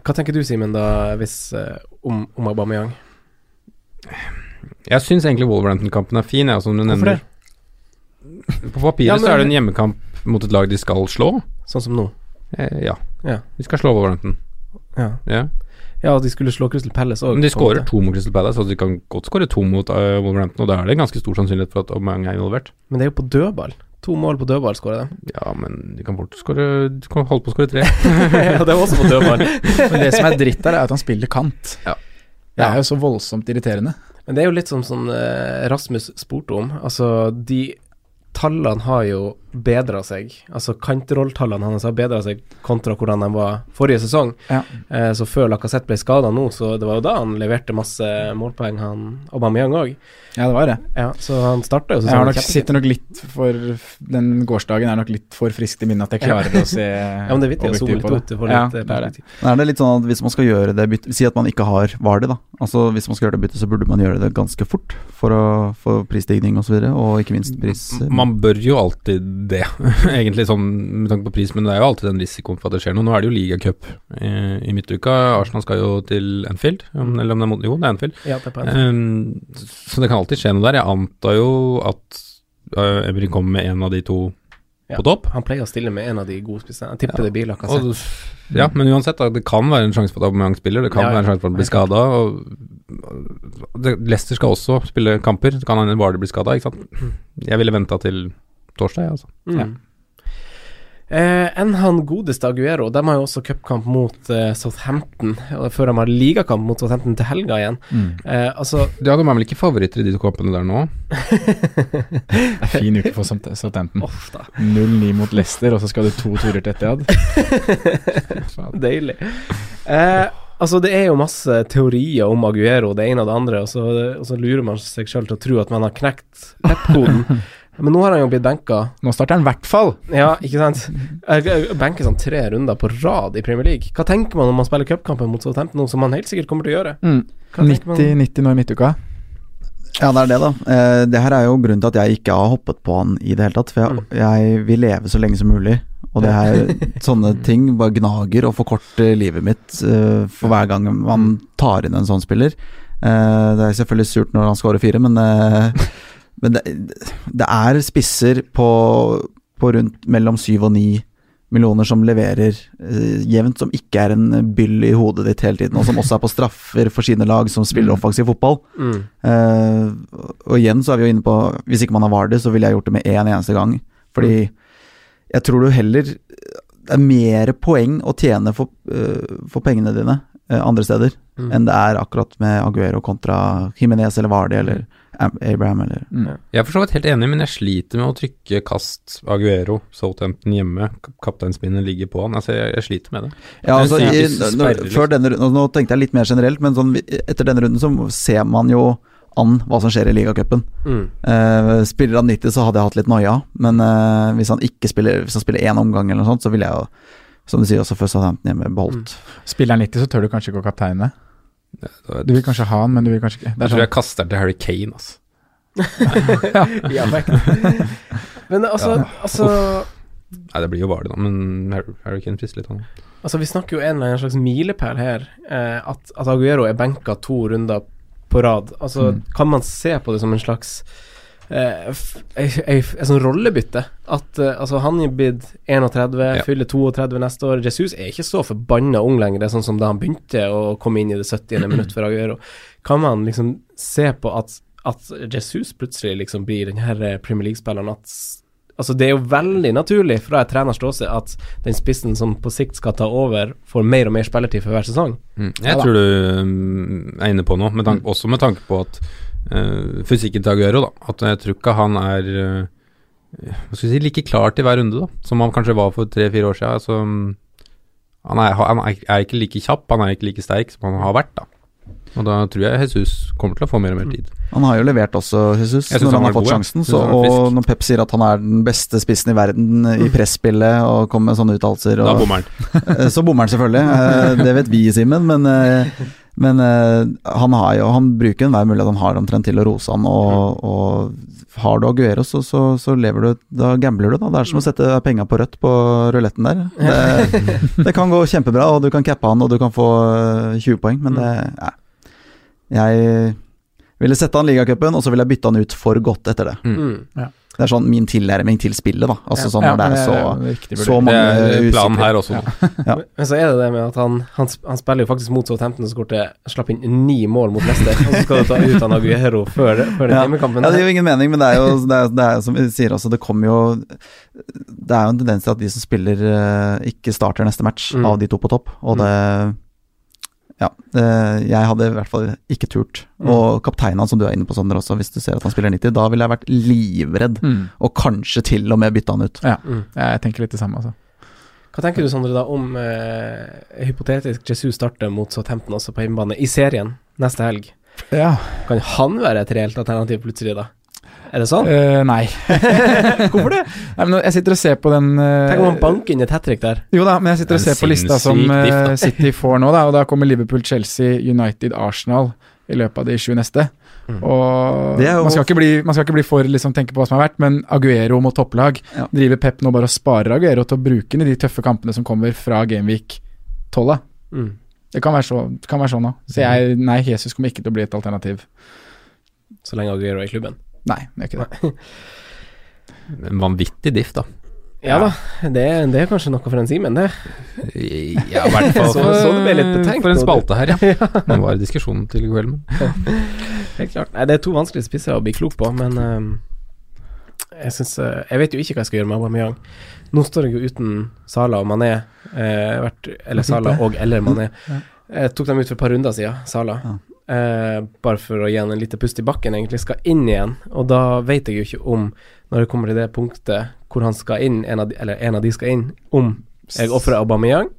Hva tenker du, Simen, da, hvis eh, om, om Aubameyang? Jeg syns egentlig Wolverhampton-kampen er fin, jeg, som du Hvorfor nevner. På papiret Ja, men- så er det en hjemmekamp mot et lag de skal slå. Sånn som nå? Eh, ja. Ja. De skal slå Wolverhampton. Ja. Ja. Ja, at de skulle slå Crystal Palace òg. Men de skårer to mot Crystal Palace, Altså de kan godt skåre to mot uh, Wolverhampton, og da er det en ganske stor sannsynlighet for at Aubameyang er involvert. Men det er jo på dødball. To mål på dødball skårer de. Ja, men de kan fort skåre De kan holde på å skåre tre. ja, det er også på dødball. Men det som er dritt der, er at han spiller kant. Ja. Det er jo så voldsomt irriterende. Men det er jo litt som sånn eh, Rasmus spurte om. Altså, de tallene har jo bedra seg. Altså kantrolltallene hans har bedra seg kontra hvordan de var forrige sesong. Ja. Eh, så før Lacassette ble skada nå, så det var jo da han leverte masse målpoeng, han Aubameyang òg. Ja, det var det. Ja, så han starta jo Jeg har nok, sitter nok litt for Den gårsdagen er nok litt for frisk til minne at jeg klarer å se Ja, men det er vittig å zoome litt ut. Du får Ja, litt det eh, er det. perspektiv. Er det litt sånn at hvis man skal gjøre det byttet Si at man ikke har Vardy, da. Altså Hvis man skal gjøre det byttet, så burde man gjøre det ganske fort for å få prisstigning osv., og, så videre, og ikke minst pris... Man bør jo alltid det, egentlig sånn med tanke på pris, men det er jo alltid den risikoen for at det skjer noe. Nå er det jo ligacup i, i midtuka. Arsenal skal jo til Anfield, eller om det er Jo, det er Anfield. Ja, det er på en. Um, så det kan alltid skje noe der. Jeg antar jo at uh, Emry kommer med en av de to Ja. på topp. Han pleier å stille med en av de gode spissene. Jeg tipper Ja. det blir Lacassette. Ja, men uansett, det kan være en sjanse for at Aubameyang spiller. Det kan Ja, være en sjanse for at han blir skada. Leicester skal også spille kamper. Det kan hende Vardø blir skada, ikke sant. Jeg ville venta til torsdag, altså. Mm. Eh, enn han godeste Aguero, de har jo også cupkamp mot eh, Southampton, og før de har ligakamp mot Southampton til helga igjen. Mm. Eh, altså Du hadde vel ikke favoritter i de to kampene der nå? Fin uke for Southampton. 0-9 mot Leicester, og så skal du to turer til Etiad. Deilig. Eh, altså, det er jo masse teorier om Aguero, det ene og det andre, og så, og så lurer man seg sjøl til å tro at man har knekt pep-koden. Men nå har han jo blitt benka. Nå starter han i hvert fall! Ja, ikke sant? Benker sånn tre runder på rad i Premier League. Hva tenker man når man spiller cupkampen mot Southampton Noe som man helt sikkert kommer til å gjøre? Hva 90, 90 nå i midtuka. Ja, det er det, da. Eh, det her er jo grunnen til at jeg ikke har hoppet på han i det hele tatt. For jeg, jeg vil leve så lenge som mulig. Og det her, sånne ting bare gnager og forkorter livet mitt eh, for hver gang man tar inn en sånn spiller. Eh, det er selvfølgelig surt når han scorer fire, men, eh, men det, det er spisser på, på rundt mellom syv og ni millioner som leverer eh, jevnt, som ikke er en byll i hodet ditt hele tiden, og som også er på straffer for sine lag som spiller offensiv fotball. Mm. Eh, og igjen så er vi jo inne på Hvis ikke man har Vardy, så ville jeg gjort det med én eneste gang. Fordi jeg tror du heller Det er mer poeng å tjene for, uh, for pengene dine uh, andre steder Mm. enn det er akkurat med Aguero kontra Jimenez eller Vardy eller Abraham eller Mm. Jeg er for så vidt helt enig, men jeg sliter med å trykke kast Aguero, Southampton hjemme. Kap- Kapteinspinnet ligger på han. Altså, jeg, jeg sliter med det. Ja, altså, i, når, før denne, runden- nå tenkte jeg litt mer generelt, men sånn, etter denne runden så ser man jo an hva som skjer i ligacupen. Mm. Uh, spiller han 90, så hadde jeg hatt litt noia, men uh, hvis han ikke spiller Hvis han spiller én omgang eller noe sånt, så ville jeg jo, som du sier, også før Southampton hjemme beholdt. Spiller han 90, så tør du kanskje ikke å kapteine. Du vil kanskje ha han, men du vil kanskje ikke. Jeg tror jeg kaster den til Harry Kane, altså. Ja. Men altså, altså Nei, det blir jo Vardy, da, men Harry, Harry Kane frister litt, han. Altså, vi snakker jo en eller annen slags milepæl her. Eh, at, at Aguero er benka to runder på rad. Altså, Mm. kan man se på det som en slags eh, Et sånn rollebytte? At eh, altså, han er blitt 31, Ja. fyller 32 neste år. Jesus er ikke så forbanna ung lenger, det er sånn som da han begynte å komme inn i det 70. minutt for Aguero. Kan man liksom se på at, at Jesus plutselig liksom blir den her eh, Premier League-spilleren at Altså, det er jo veldig naturlig fra et treners ståsted at den spissen som på sikt skal ta over, får mer og mer spilletid for hver sesong. Mm. Jeg ja, tror du mm, er inne på noe, med tanke, også med tanke på at uh, fysikken til Aguero, da. At jeg tror ikke han er uh, si, like klar til hver runde, da. Som han kanskje var for tre-fire år siden. Altså, mm, han, er, han er, ikke like kjapp, han er ikke like sterk som han har vært, da. Og da tror jeg Jesus kommer til å få mer og mer tid. Han har jo levert også, Jesus, når han han har fått god, sjansen. Så, og når Pep sier at han er den beste spissen i verden i presspillet og kommer med sånne uttalelser Da bommer han. Eh, Så bommer han selvfølgelig. Det vet vi, Simen. Men, men eh, han har jo Han bruker enhver mulighet han har omtrent til å rose han, og, og har du Aguero, så, så, så lever du Da gambler du, da. Det er som å sette penga på rødt på ruletten der. Det, det kan gå kjempebra, og du kan cappe han, og du kan få eh, 20 poeng, men det ja. Jeg ville sette han ligacupen, og så ville jeg bytte han ut for godt etter det. Mm. Det er sånn min tilnærming til spillet, da. Altså Ja. sånn Ja, når det er det er så, så mange Det er planen her også. Ja. Men så er det det med at han, han, han spiller jo faktisk mot Southampton som slapp inn ni mål mot Leicester, og så skal du ta ut han Aguero før, før den hjemmekampen. Ja, det gir jo ingen mening, men det er jo det er, det er, som vi sier også, det kommer jo Det er jo en tendens til at de som spiller, eh, ikke starter neste match Mm. av de to på topp, og det Ja. Jeg hadde i hvert fall ikke turt. Mm. Og kapteinen som du er inne på, Sander, også, hvis du ser at han spiller 90, da ville jeg vært livredd, Mm. og kanskje til og med bytta han ut. Ja, Mm. jeg tenker litt det samme, altså. Hva tenker du, Sondre, da om eh, hypotetisk Jesus starter mot Southampton også på hjemmebane i serien neste helg? Ja. Kan han være et reelt alternativ plutselig, da? Er det sånn? Uh, nei. Hvorfor det? nei men jeg sitter og ser på den uh, Tenk om han banker inn et hat trick der. Jo da, men jeg sitter og er ser på lista som eh, City får nå, da, og da kommer Liverpool, Chelsea, United, Arsenal i løpet av de sju neste. Mm. Og jo- man, skal ikke bli, man skal ikke bli for liksom tenke på hva som har vært, men Aguero mot topplag Ja. driver Pep nå bare og sparer Aguero til å bruke den i de tøffe kampene som kommer fra Gameweek 12. Mm. Det kan være, så, kan være sånn, da. Så jeg, nei, Jesus kommer ikke til å bli et alternativ. Så lenge Aguero er i klubben. Nei, det er ikke det. En vanvittig diff, da. Ja, da, det, er- det er kanskje noe for en Simen, det. Ja, i hvert fall Så- så det ble litt betenkt for en spalte her, ja. Det var diskusjonen til i kveld, Helt klart. Nei, det er to vanskelige spisser å bli klok på, men ehm, jeg syns Jeg vet jo ikke hva jeg skal gjøre med Aubameyang. Nå står jeg jo uten Sala og Mané, eh, vært, eller Sala og eller Mané. Jeg tok dem ut for et par runder siden, Sala. Eh, bare for å gi han en liten pust i bakken, egentlig. Skal inn igjen. Og da vet jeg jo ikke om, når det kommer til det punktet hvor han skal inn, en av de, eller en av de skal inn, om jeg ofrer Aubameyang.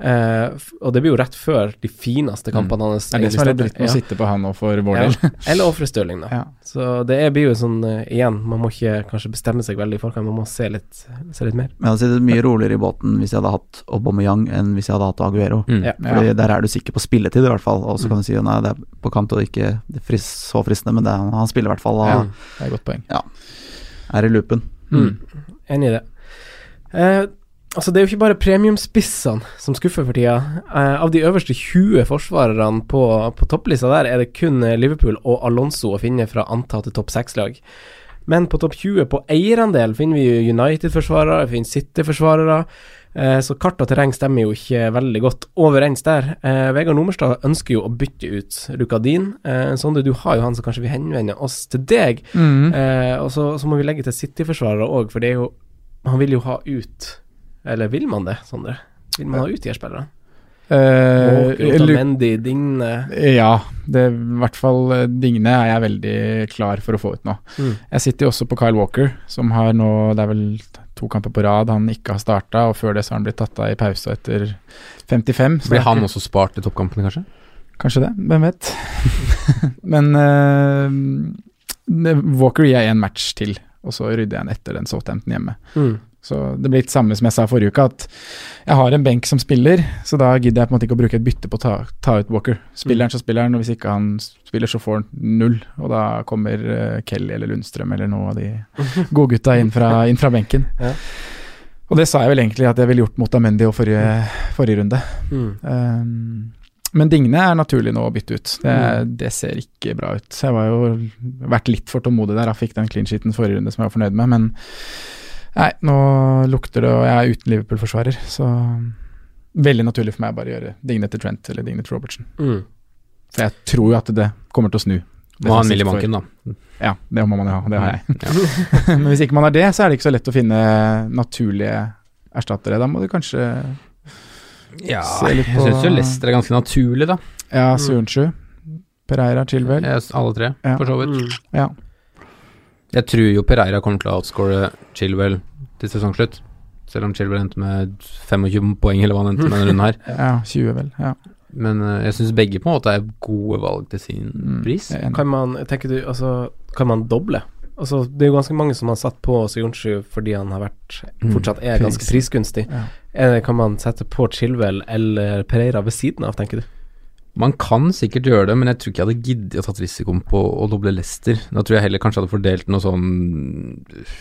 Eh, f- og det blir jo rett før de fineste kampene hans. Det er det som er litt dritt med å Ja. sitte på han nå for vår Ja. del. Eller ofre Stirling, da. Ja. Så det er, blir jo sånn uh, igjen, man må ikke kanskje bestemme seg veldig i forkant, man må se litt, se litt mer. Men jeg hadde sittet mye roligere i båten hvis jeg hadde hatt Aubameyang enn hvis jeg hadde hatt Aguero. mm. Ja. Fordi Der er du sikker på spilletid, i hvert fall. Og så Mm. kan du si nei, det er på kant og ikke det er fris, så fristende, men det er, han spiller i hvert fall. Og Ja. Det er et godt poeng. er i loopen. Mm. Enig i det. Eh, altså, det er jo ikke bare premiumspissene som skuffer for tida. Eh, av de øverste 20 forsvarerne på, på topplista der, er det kun Liverpool og Alonso å finne fra antatte topp seks-lag. Men på topp 20 på eierandel finner vi United-forsvarere, vi finner City-forsvarere. Eh, så kart og terreng stemmer jo ikke veldig godt overens der. Eh, Vegard Nummerstad ønsker jo å bytte ut Lukadin. Eh, Sondre, du har jo han som kanskje vil henvende oss til deg. Mm. Eh, og så, så må vi legge til City-forsvarere òg, for det er jo Han vil jo ha ut Eller vil man det, Sondre? Vil man ha ut de her spillerne? Eh, Walker, Otamendi, Digne Ja, det, i hvert fall eh, Digne er jeg veldig klar for å få ut nå. Mm. Jeg sitter jo også på Kyle Walker, som har nå Det er vel to kamper på rad han ikke har starta, og før det så har han blitt tatt av i pause etter 55. så Blir han ikke- også spart i toppkampene, kanskje? Kanskje det, hvem vet. Men eh, Walker gir jeg en match til, og så rydder jeg en etter den Southampton hjemme. mm. Så det blir litt samme som jeg sa forrige uke, at jeg har en benk som spiller, så da gidder jeg på en måte ikke å bruke et bytte på å ta, ta ut Walker. Spiller han, så spiller han, og hvis ikke han spiller, så får han null. Og da kommer uh, Kelly eller Lundstrøm eller noen av de godgutta inn, fra- inn fra benken. Ja. Og det sa jeg vel egentlig at jeg ville gjort mot Amendi og forrige, forrige runde. Mm. Um, men Digne er naturlig nå å bytte ut. Det, det ser ikke bra ut. Så jeg var jo vært litt for tålmodig der. Jeg fikk den clean sheeten forrige runde som jeg var fornøyd med, men nei, nå lukter det, og jeg er uten Liverpool-forsvarer, så veldig naturlig for meg å bare gjøre Digne til Trent eller Digne til Robertson. Mm. For jeg tror jo at det kommer til å snu. Må ha en mill i banken, da. Ja, det må man jo ha. Det har jeg. Ja. Men hvis ikke man har det, så er det ikke så lett å finne naturlige erstattere. Da må du kanskje Ja, Se litt jeg syns jo Leicester er ganske naturlig, da. Ja, Sunsju, Pereira, Chilwell. Alle tre, Ja. for så vidt. Mm. Ja. Jeg tror jo Pereira kommer til å outscore Chilwell til sesongslutt. Selv om Chilwell endte med 25 poeng, eller hva han endte med denne runden her. ja, 20 vel. Ja. Men eh, jeg syns begge på en måte er gode valg til sin Mm, pris. Kan man, tenker du, altså, kan man doble? Altså, det er jo ganske mange som har satt på Soyuncu fordi han har vært Mm, fortsatt er ganske pris. prisgunstig. Ja. Er kan man sette på Chilwell eller Pereira ved siden av, tenker du? Man kan sikkert gjøre det, men jeg tror ikke jeg hadde giddet å tatt risikoen på å doble Lester. Da tror jeg heller kanskje jeg hadde fordelt noe sånn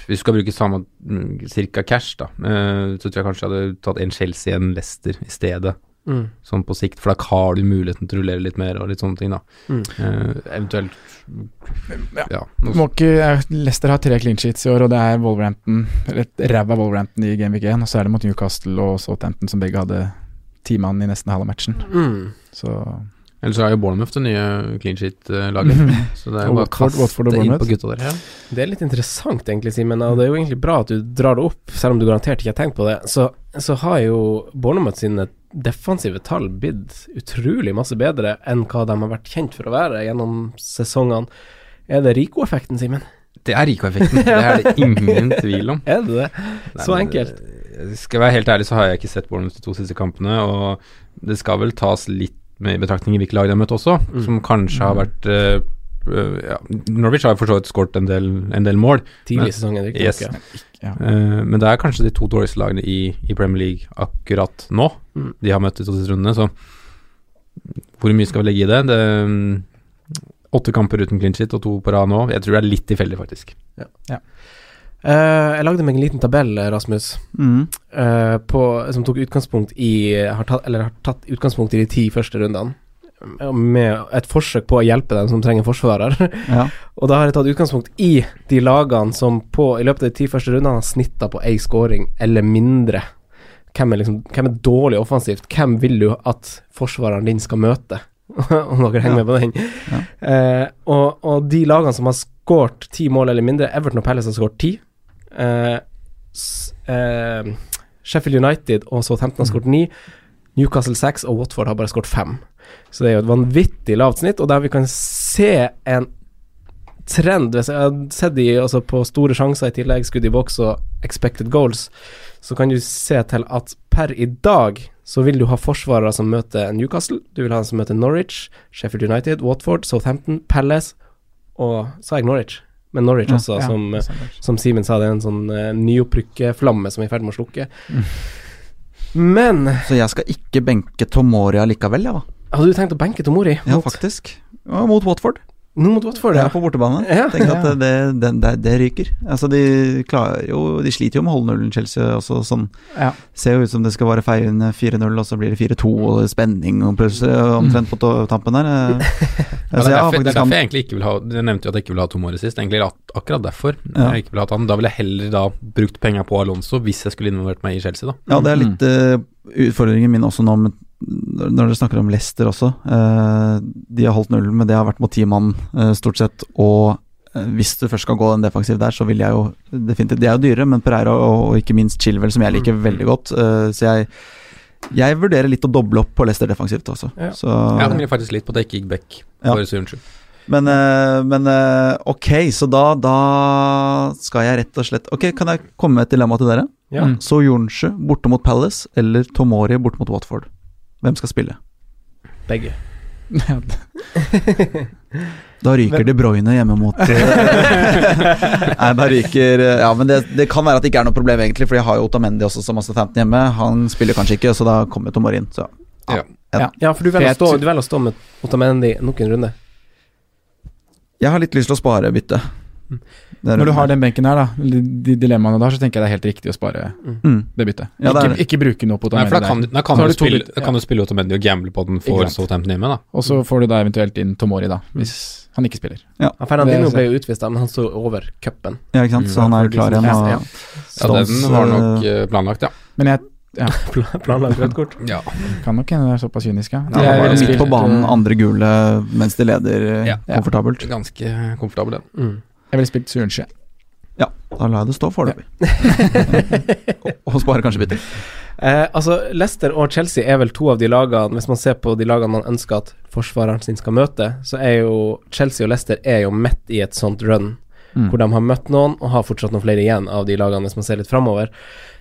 Hvis du skal bruke samme mm, cirka cash, da, eh, så tror jeg kanskje jeg hadde tatt en Chelsea en Lester i stedet. Mm. Sånn på sikt, for da har du muligheten til å rullere litt mer og litt sånne ting, da. Mm. Eh, eventuelt Ja. ja Må ikke, eh, Leicester har tre clean sheets i år, og det er Wolverhampton Eller et ræva Wolverhampton i Game Week 1, og så er det mot Newcastle og Southampton, som begge hadde ti mann i nesten halve matchen. Mm. Så Ellers så er jo Bournemouth det nye clean sheet-laget. Så det er jo bare å kaste Watford inn på gutta der. Ja. Det er litt interessant, egentlig, Simen. Og det er jo egentlig bra at du drar det opp, selv om du garantert ikke har tenkt på det. Så, så har jo Bournemouth sine defensive tall blitt utrolig masse bedre enn hva de har vært kjent for å være gjennom sesongene. Er det Rico-effekten, Simen? Det er Rico-effekten. Det er det ingen tvil om. Er det det? Så enkelt. Skal jeg være helt ærlig, så har jeg ikke sett Bournemouth de to siste kampene, og det skal vel tas litt med i betraktning i hvilke lag de har møtt også, Mm. som kanskje har vært eh, ja, Norwich har for så vidt skåret en del, en del mål. Tidlig i sesongen, Yes. nok, ja. ja. Eh, men det er kanskje de to dårligste lagene i, i Premier League akkurat nå. Mm. De har møtt de to siste rundene, så hvor mye skal vi legge i det? det um, åtte kamper uten clean shit og to på rad nå. Jeg tror det er litt tilfeldig, faktisk. Eh, jeg lagde meg en liten tabell, Rasmus, Mm. uh, på, som tok utgangspunkt i har tatt, Eller har tatt utgangspunkt i de ti første rundene. eh, Med et forsøk på å hjelpe dem som trenger forsvarer. Ja. Og da har jeg tatt utgangspunkt i de lagene som på, i løpet av de ti første rundene har snitta på én scoring eller mindre. Hvem er, liksom, hvem er dårlig offensivt? Hvem vil du at forsvareren din skal møte? Om dere henger Ja. med på den. Eh, og, og de lagene som har skåret ti mål eller mindre, Everton og Palace har skåret ti. Eh, eh, Sheffield United og Southampton har skåret ni. Newcastle 6 og Watford har bare skåret fem. Så det er jo et vanvittig lavt snitt, og der vi kan se en trend Hvis jeg har sett de altså på store sjanser i tillegg, skudd i boks og expected goals, så kan du se til at per i dag så vil du ha forsvarere som møter Newcastle, du vil ha en som møter Norwich, Sheffield United, Watford, Southampton, Palace og Sa jeg Norwich? Men Norwich også, ja, som, det som Simen sa, det er en sånn uh, nyopprykkeflamme som er i ferd med å slukke. Mm. Men Så jeg skal ikke benke Tomori allikevel, jeg, da. hadde du tenkt å benke Tomori Ja, mot, faktisk. Ja, mot Watford. Nå mot Watford? Ja, Ja. på bortebane. Ja. Tenk at det, det, det, det ryker. Altså, de klarer jo De sliter jo med å holde nullen, Chelsea. Også, sånn. Ja. Ser jo ut som det skal være feiende 4-0, og så blir det 4-2, og det spenning og plutselig omtrent på tampen der. Eh, Ja, altså, det, er derfor, er faktisk jeg egentlig ikke vil ha Jeg nevnte jo at jeg ikke ville ha Tomori sist. Egentlig akkurat derfor. Ja. Jeg ikke vil ha han. Da ville jeg heller da brukt penga på Alonso hvis jeg skulle involvert meg i Chelsea, da. Ja, det er litt eh, utfordringen min også nå med når dere snakker om Leicester også. eh, de har holdt nullen, men det har vært mot ti mann eh, stort sett. Og eh, hvis du først skal gå en defensiv der, så vil jeg jo definitivt De er jo dyre, men Pereira og, og ikke minst Chilwell, som jeg liker veldig godt. eh, så jeg jeg vurderer litt å doble opp på Leicester defensivt også. Ja. Så, Jeg angrer faktisk litt på at jeg ikke gikk back Ja. for Suyuncu. men, men ok, så da, da skal jeg rett og slett Ok, kan jeg komme med et dilemma til dere? Ja. Mm. Så Jornsjø borte mot Palace eller Tomori borte mot Watford? Hvem skal spille? Begge. Da ryker De Bruyne hjemme mot eh, Nei, da ryker eh, Ja, men det, det kan være at det ikke er noe problem, egentlig, for de har jo Otamendi også som har Southampton hjemme. Han spiller kanskje ikke, så da kommer Tomor inn. Så Ja. Ja, for du velger, stå, du velger å stå med Otamendi nok en runde. jeg har litt lyst til å spare byttet. Når du har den benken her, da, de dilemmaene du har, så tenker jeg det er helt riktig å spare mm. det byttet. Ja, ikke, ikke bruke noe på Nei, for da kan, da kan, du, spille, da kan du spille Otamendi og gamble på den for. Southampton hjemme, da. Og så får du da eventuelt inn Tomori, da, hvis han ikke spiller. Ja, Fernandino Det er- ble jo utvist, da, men han står over cupen. Ja, ikke sant, så han er klar igjen. Ja, Og ja. Ja, den var nok eh, planlagt, ja. Men jeg Planlagt rødt kort. ja. kan nok hende det er såpass kynisk, ja. Ja, er midt på banen, eh, andre gule mens de leder eh, Ja. komfortabelt. Ganske komfortabel, den. Mm. Jeg ville spilt Suyunchi. Ja, da lar jeg det stå foreløpig. og, og sparer kanskje bytter. Eh, altså, Leicester og Chelsea er vel to av de lagene Hvis man ser på de lagene man ønsker at forsvareren sin skal møte, så er jo Chelsea og Leicester er jo midt i et sånt run Mm. hvor de har møtt noen og har fortsatt noen flere igjen av de lagene hvis man ser litt framover.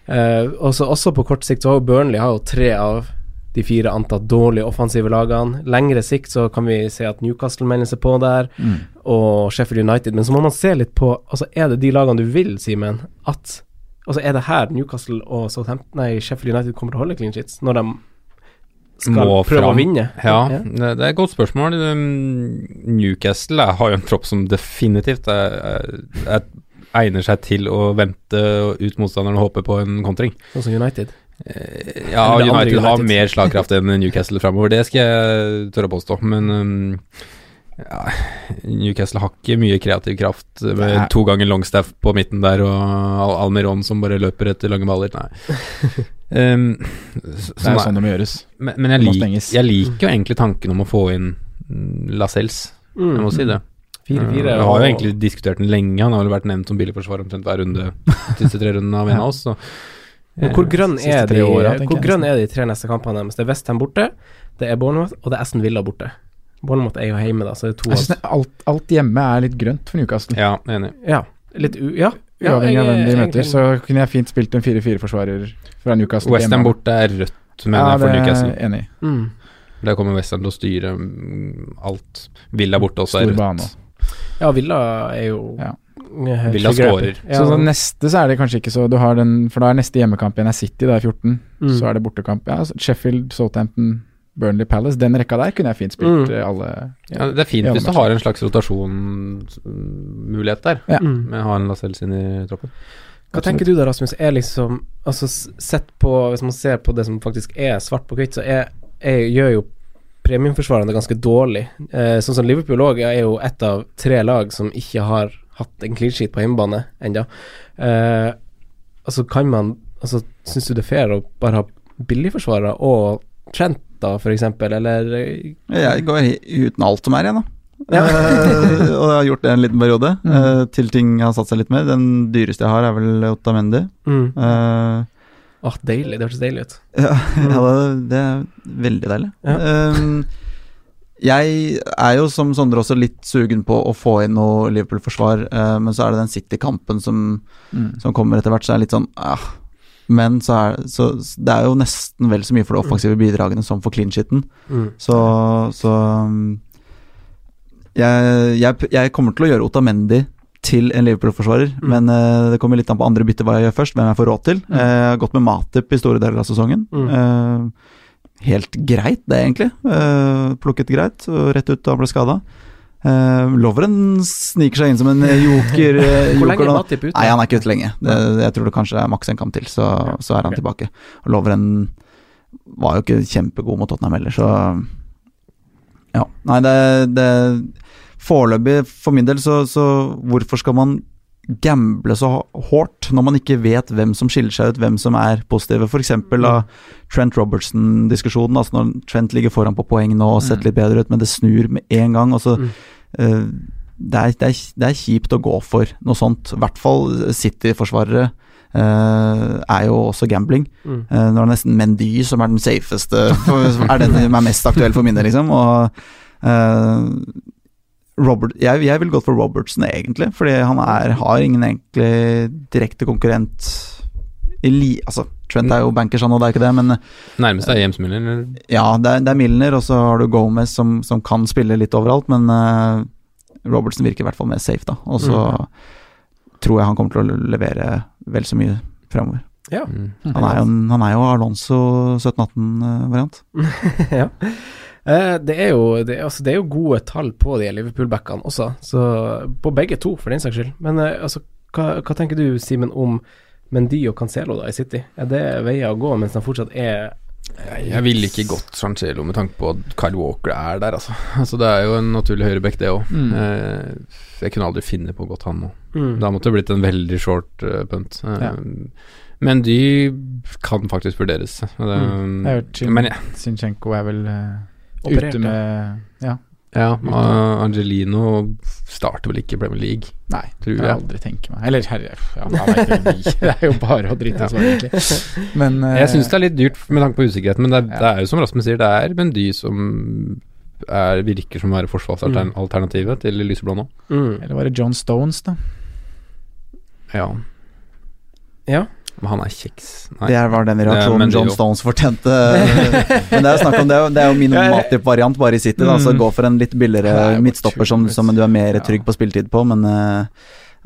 Eh, også, også på kort sikt så har jo Burnley har jo tre av de fire antatt dårlige offensive lagene. Lengre sikt så kan vi se at Newcastle melder seg på der, Mm. og Sheffield United. Men så må man se litt på Altså, er det de lagene du vil, Simen, at Altså, er det her Newcastle og Southampton Nei, Sheffield United kommer til å holde clean sheets når de skal Må prøve fram. å vinne? Ja, Det, det er et godt spørsmål. Um, Newcastle har jo en tropp som definitivt er, er, er, egner seg til å vente ut motstanderen og håpe på en kontring. Sånn som United. Eh, Ja, United, har mer slagkraft enn Newcastle framover, det skal jeg tørre å påstå. Men um, ja, Newcastle har ikke mye kreativ kraft med Nei. to ganger Longstaff på midten der og Al Almiron som bare løper etter lange baller. Nei. Um, så- Det er jo sånn det må gjøres. Men, men jeg, lik, jeg liker jo egentlig tanken om å få inn mm, Lascelles. Mm. Jeg må si det. 4-4 Uh, Jeg har jo egentlig diskutert den lenge. Han har vel vært nevnt som billigforsvar omtrent hver runde de siste tre rundene av en av oss. Så. Men hvor grønn, er de, tre åra, hvor grønn er de tre neste kampene deres? Det er Westham borte, det er Bournemouth, og det er Aston Villa borte. Bournemouth er jo hjemme, da, så det er to Jeg synes alt, alt hjemme er litt grønt for Newcastle. Ja, enig. Ja, litt u... Ja. ja Uavhengig av hvem de er møter, så kunne jeg fint spilt en 4-4-forsvarer fra Newcastle. Westham borte er rødt, mener Ja, jeg, for det er Newcastle. jeg enig. Mm. Der kommer Westham til å styre mm, alt. Villa borte også er rødt. Ja, Villa er jo Ja. Villa trigger-happy. Ja. Så neste så er det kanskje ikke så Du har den For da er neste hjemmekamp igjen er City, da er 14. Mm. Så er det bortekamp. Ja, Sheffield, Southampton, Burnley Palace. Den rekka der kunne jeg fint spilt Mm. eh, alle Ja, det er fint hvis du har en slags rotasjonsmulighet der, Ja. Mm. med å ha en Lascelles inn i troppen. Hva tenker du da, Rasmus? Er liksom Altså, sett på Hvis man ser på det som faktisk er svart på hvitt, så er, er, gjør jo premiumforsvarene det ganske dårlig. Eh, sånn som Liverpool òg er jo ett av tre lag som ikke har hatt en clean sheet på hjemmebane ennå. Eh, altså, kan man Altså, syns du det er fair å bare ha billigforsvarere og Trent, da, eksempel, eller eh, Jeg går uten alt som er igjen, da. Ja. uh, og jeg har gjort det en liten periode, Mm. uh, til ting har satt seg litt mer. Den dyreste jeg har, er vel Otamendi. mm. Uh, oh, deilig. Det hørtes deilig ut. ja, ja det, det er veldig deilig. Ja. Um, jeg er jo som Sondre også litt sugen på å få inn noe Liverpool-forsvar, eh, men så er det den City-kampen som, Mm. som kommer etter hvert, så er det litt sånn ah. Men så er, så det er jo nesten vel så mye for de offensive bidragene som for clean shiten. Mm. Så, så um, jeg, jeg, jeg kommer til å gjøre Otamendi til en Liverpool-forsvarer, Mm. men eh, det kommer litt an på andre bytter hva jeg gjør først, hvem jeg får råd til. Mm. Eh, jeg har gått med Matip i store deler av sesongen. Mm. Eh, helt greit, det, egentlig. Uh, plukket greit, rett ut da han ble skada. Uh, Loveren sniker seg inn som en joker. eh, Hvor joker lenge er. Matip ute? Nei, han er ikke ute lenge. Det, jeg tror det kanskje er maks en kamp til, så, så er han okay. tilbake. Loveren var jo ikke kjempegod mot Tottenham heller, så Ja. Nei, det, det Foreløpig, for min del, så, så hvorfor skal man gamble så hardt når man ikke vet hvem som skiller seg ut, hvem som er positive? F.eks. av Trent Robertson-diskusjonen. Altså når Trent ligger foran på poeng nå og sett Mm. litt bedre ut, men det snur med en gang. Altså, Mm. uh, det, er, det, er, det er kjipt å gå for noe sånt. I hvert fall City-forsvarere. Uh, er jo også gambling. Mm. Uh, når det er nesten Mendy som er den safeste, for, er den som er mest aktuell for min liksom. Og Robert, jeg, jeg ville gått for Robertson, egentlig, fordi han er, har ingen egentlig direkte konkurrent i li... Altså, Trent er jo bankers, han og det er ikke det, men Nærmeste er James Milner? eller? ja, det er, det er Milner, og så har du Gomez som, som kan spille litt overalt, men uh, Robertson virker i hvert fall mer safe, da. Og så tror jeg han kommer til å levere vel så mye fremover. Ja. Mm. Han er jo, han er jo Alonso 17-18-variant. ja. Eh, det, er jo, det, er- altså, det er jo gode tall på de Liverpool-backene også, så på begge to, for den saks skyld. Men eh, altså, hva, hva tenker du, Simen, om Mendy og Cancelo da i City? Er det veier å gå mens de fortsatt er Jeg, ville ikke gått Cancelo med tanke på at Kyle Walker er der, altså. altså det er jo en naturlig høyreback, det òg. Mm. Eh, jeg kunne aldri finne på å gått han nå. mm. Da måtte det blitt en veldig short punt. Eh, Ja. Men de kan faktisk vurderes. Det, Mm. Jeg har hørt Sin- men ja, Zinchenko er vel eh, Operert, ute med Ja. ja uh, Angelino starter vel ikke i Premier League, Nei, tror jeg jeg. aldri tenkt meg. Eller herre, ja, det er jo bare å drite seg ut, egentlig. Men uh, Jeg syns det er litt dyrt med tanke på usikkerheten, men det er, Ja. det er jo som Rasmus sier, det er Mendy som er, virker som å være forsvarsalternativet til lyseblå nå. Mm. Eller var det John Stones, da? Ja. Ja. Han er kjeks. Nei. Det er- var den reaksjonen det John jo- Stones fortjente. Men det er jo snakk om det, er jo- det er jo min Matip-variant bare i City. Da, så Mm. gå for en litt billigere er midtstopper som, som du er mer trygg på spilletid på, men eh,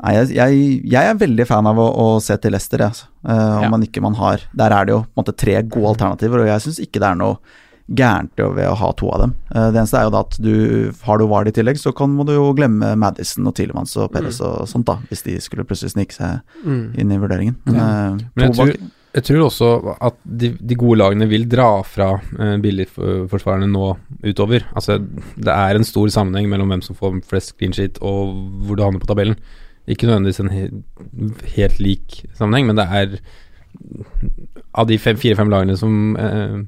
Nei, jeg, jeg, jeg er veldig fan av å, å se til Leicester, jeg, altså. Uh, om Ja. man ikke man har Der er det jo på en måte tre gode alternativer, og jeg syns ikke det er noe gærent ved å ha to av dem. Eh, det eneste er jo da at du har du Ward i tillegg, så kan, må du jo glemme Madison og Tilemans og Perez og sånt, da, hvis de skulle plutselig snike seg Mm. inn i vurderingen. Men, ja. Men jeg tror, jeg tror også at de, de gode lagene vil dra fra eh, billigforsvarerne nå utover. Altså, det er en stor sammenheng mellom hvem som får flest clean sheet og hvor du havner på tabellen. Ikke nødvendigvis en he helt lik sammenheng, men det er av de fire-fem lagene som eh,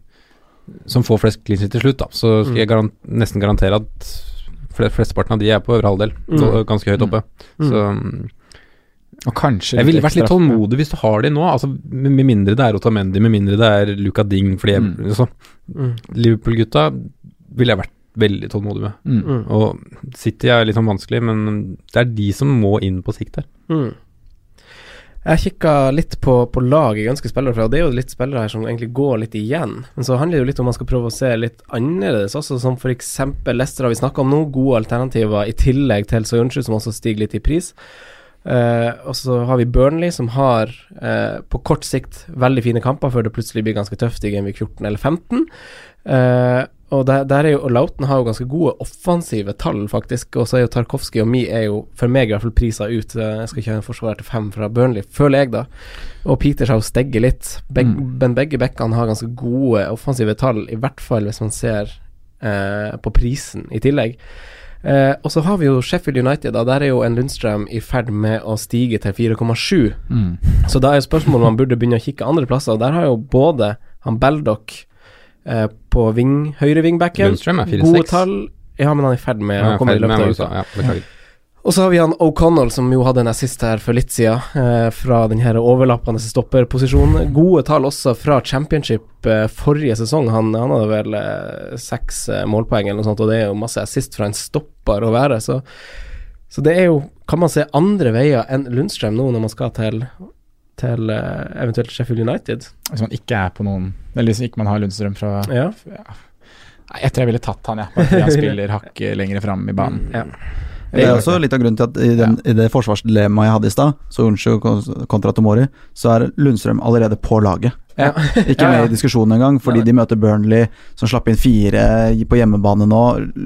som får flest clean til slutt, da, så skal jeg garan nesten garantere at fle- flesteparten av de er på øvre halvdel, Mm. ganske høyt oppe. Mm. Så mm, Og kanskje jeg ville vært litt tålmodig hvis du har de nå, altså med, mindre det er Otamendi, med mindre det er Luca Ding, fordi jeg, Mm. altså, Mm. Liverpool-gutta ville jeg vært veldig tålmodig med. Mm. Mm. Og City er litt sånn vanskelig, men det er de som må inn på sikt her. Jeg kikka litt på, på lag jeg ønsker spillere fra, og det er jo litt spillere her som egentlig går litt igjen. Men så handler det jo litt om man skal prøve å se litt annerledes også, som f.eks. Leicester har vi snakka om nå. Gode alternativer i tillegg til Soyuncu, som også stiger litt i pris. Eh, og så har vi Burnley, som har eh, på kort sikt veldig fine kamper før det plutselig blir ganske tøft i Gameweek 14 eller 15. Eh, og der, der er jo, og Lauten har jo ganske gode offensive tall, faktisk. Og så er jo Tarkovskij og Mi er jo for meg i hvert fall prisa ut. Jeg skal ikke ha en forsvarer til fem fra Burnley, føler jeg, da. Og Peters har jo stegget litt. Beg, Mm. Men begge bekkene har ganske gode offensive tall, i hvert fall hvis man ser eh, på prisen i tillegg. Eh, og så har vi jo Sheffield United, da. Der er jo en Lundstrøm i ferd med å stige til 4,7. Mm. Så da er jo spørsmålet om man burde begynne å kikke andre plasser. Og Der har jo både han Beldock eh, på wing, høyre wingbacken. Lundstrøm er 4-6. gode tall. Ja, men han er i ferd med å komme i løpet av. Ja, beklager. Og så har vi han O'Connell, som jo hadde en assist her for litt siden, eh, fra den her overlappende stopperposisjonen. Gode tall også fra championship eh, forrige sesong. Han, han hadde vel eh, seks eh, målpoeng eller noe sånt, og det er jo masse assist fra en stopper å være, så så det er jo Kan man se andre veier enn Lundstrøm nå når man skal til til eh, eventuelt Sheffield United? Hvis man ikke er på noen Eller hvis ikke man har Lundstrøm fra Ja. Nei, Jeg tror jeg ville tatt han, jeg. Bare fordi han spiller hakket lenger fram i banen. Ja. Det er også litt av grunnen til at i, den, i det forsvarsdilemmaet jeg hadde i stad, så kontra Tomori, så er Lundstrøm allerede på laget. Ja. Ikke Ja, ja. med i diskusjonen engang, fordi de møter Burnley, som slapp inn fire på hjemmebane nå.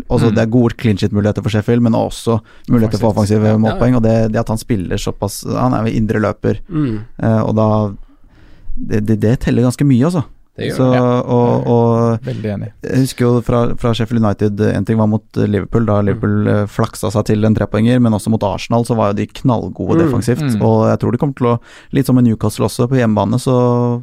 Også Mm. Det er gode clean shit-muligheter for Sheffield, men også muligheter for offensive Ja. målpoeng. Og det, det at han spiller såpass Han er jo indre løper, Mm, eh, og da det, det, det teller ganske mye, altså. Det gjør Så, det. og, og Veldig enig. jeg husker jo fra, fra Sheffield United En ting var mot eh, Liverpool, da Liverpool mm. flaksa seg til en trepoenger, men også mot Arsenal så var jo de knallgode Mm, defensivt. mm. Og jeg tror de kommer til å Litt som med Newcastle også, på hjemmebane, så,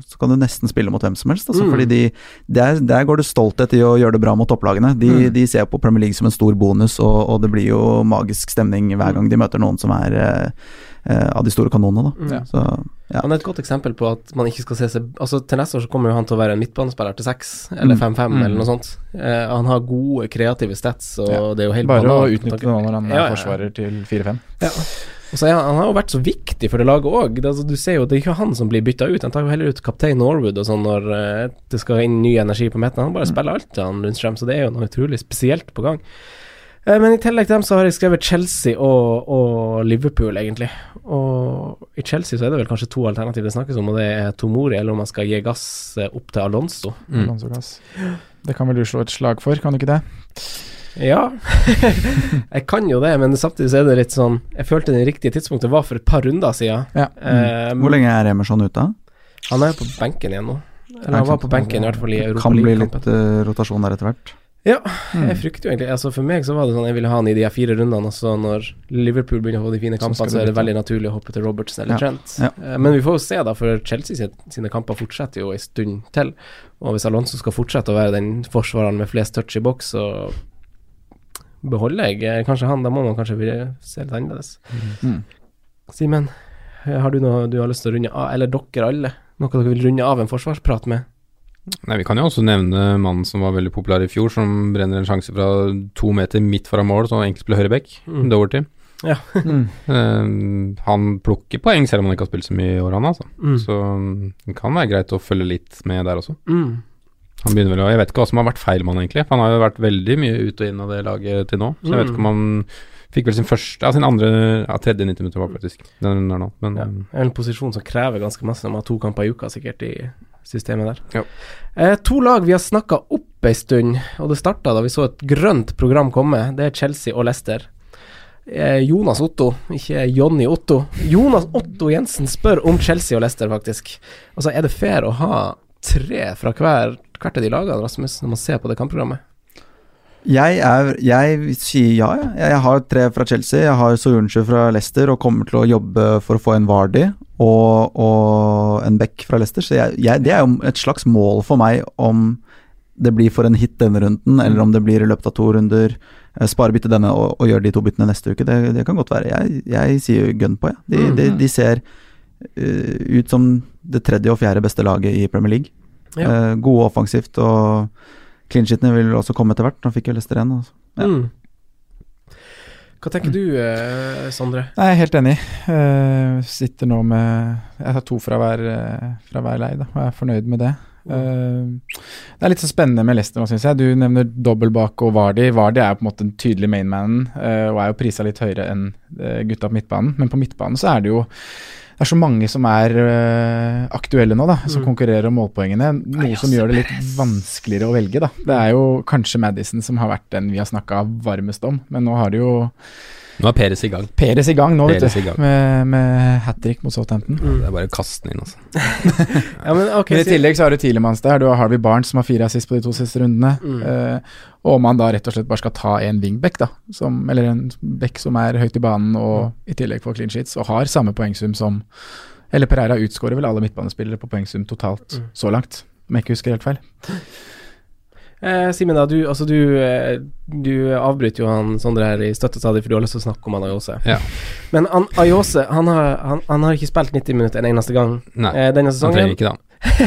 så kan du nesten spille mot hvem som helst. Altså, Mm. Fordi de, der, der går det stolthet i å gjøre det bra mot topplagene. De, Mm. de ser på Premier League som en stor bonus, og, og det blir jo magisk stemning hver gang de møter noen som er eh, eh, av de store kanonene. Da. Mm. Så ja. Han er et godt eksempel på at man ikke skal se seg Altså Til neste år så kommer jo han til å være en midtbanespiller til seks, eller Mm. 5-5, Mm. eller noe sånt. Eh, han har gode kreative stats, og Ja. det er jo helt Bare å utnytte noen nå når han er Ja, forsvarer til 4-5. Ja. Og så er han, han har jo vært så viktig for det laget òg. Altså, du ser jo at det er ikke han som blir bytta ut. Han tar jo heller ut kaptein Norwood og sånn når eh, det skal inn ny energi på midten. Han bare spiller alt, han Lundstrøm, så det er jo noe utrolig spesielt på gang. Eh, Men i tillegg til dem så har jeg skrevet Chelsea og, og Liverpool, egentlig. Og i Chelsea så er det vel kanskje to alternativ det snakkes om, og det er Tomori, eller om man skal gi gass eh, opp til Alonso. Mm. Alonso Gass. Det kan vel du slå et slag for, kan du ikke det? Ja, jeg kan jo det, men samtidig så er det litt sånn Jeg følte det riktige tidspunktet var for et par runder siden. Ja. Mm. Hvor lenge er Emerson ute? Han er jo på benken igjen nå. Eller han var på benken, i hvert fall i Europa Kan bli litt eh, rotasjon der etter hvert. Ja, Mm. jeg frykter jo egentlig Altså For meg så var det sånn jeg ville ha han i de fire rundene, og så når Liverpool begynner å få de fine kampene, du så er det veldig naturlig å hoppe til Robertson eller Ja. Trent. Ja. Eh, Men vi får jo se, da, for Chelsea sine kamper fortsetter jo en stund til. Og hvis Alonso skal fortsette å være den forsvareren med flest touch i boks, så beholder jeg eh, kanskje han. Da må man kanskje se litt annerledes. Mm. Simen, eh, har du noe du har lyst til å runde av, eller dere alle, noe dere vil runde av en forsvarsprat med? Nei, Vi kan jo også nevne mannen som var veldig populær i fjor, som brenner en sjanse fra to meter midt foran mål, så enkelt spiller høyrebekk. Mm. Doverty. Ja. Mm. Eh, han plukker poeng selv om han ikke har spilt så mye i år, han altså. Mm. Så mm, det kan være greit å følge litt med der også. Mm. Han begynner vel å Jeg vet ikke hva som har vært feil med han egentlig. For han har jo vært veldig mye ut og inn av det laget til nå. Så jeg vet ikke om han fikk vel sin første Ja, sin andre Ja, tredje 90 minutter var faktisk den er nå. Men Ja. En posisjon som krever ganske masse. De har to kamper i uka sikkert i systemet der. Ja. Eh, to lag vi har snakka opp ei stund, og det starta da vi så et grønt program komme. Det er Chelsea og Leicester. Eh, Jonas Otto, ikke Jonny Otto. Jonas Otto Jensen spør om Chelsea og Leicester, faktisk. Altså, er det fair å ha tre fra hver, hvert av de lagene, Rasmus, når man ser på det kampprogrammet? Jeg, er, jeg sier ja, jeg. jeg har tre fra Chelsea, jeg har Soyuncu fra Leicester og kommer til å jobbe for å få en Vardy og, og en Beck fra Leicester. Så jeg, jeg, det er jo et slags mål for meg om det blir for en hit denne runden, eller om det blir i løpet av to runder. Eh, Spare bytte denne og, og gjøre de to byttene neste uke. Det, det kan godt være. Jeg, jeg sier gun på, jeg. De, de, de ser uh, ut som det tredje og fjerde beste laget i Premier League. Ja. Uh, gode offensivt og clean sheetene vil også komme etter hvert. Nå fikk jo Lester en. Altså. Ja. Mm. Hva tenker du, eh, Sondre? Nei, jeg er helt enig. Uh, sitter nå med Jeg tar to fra hver, eh, fra hver leir, da, og jeg er fornøyd med det. Uh, det er litt så spennende med Leicester nå, syns jeg. Du nevner dobbeltbak og Vardi. Vardi er jo på en måte den tydelige mainmanen, uh, og er jo prisa litt høyere enn gutta på midtbanen. Men på midtbanen så er det jo det er så mange som er uh, aktuelle nå, da, som Mm. konkurrerer om målpoengene. Noe som gjør det litt vanskeligere å velge, da. Det er jo kanskje Madison som har vært den vi har snakka varmest om, men nå har det jo nå er Peres i gang. Peres i gang nå, Peres vet du. gang. Med, med hat trick mot Southampton. Det er bare å kaste den inn, altså. Ja, men okay, Men i tillegg så har du Tilemanns der, du har Harvey Barnes som har fire assist på de to siste rundene. Mm. Uh, og om man da rett og slett bare skal ta en wingback, da, som, eller en back som er høyt i banen og i tillegg får clean sheets, og har samme poengsum som Eller Pereira utskårer vel alle midtbanespillere på poengsum totalt Mm. så langt, om jeg ikke husker helt feil. Eh, Simen, du, altså du, eh, du avbryter jo han Sondre her i støtte stadig, for du har lyst til å snakke om han Ayose. Ja. Men han, Ayose han har, han, han har ikke spilt 90 minutter en eneste gang Nei, eh, denne Han sesongen. trenger ikke det.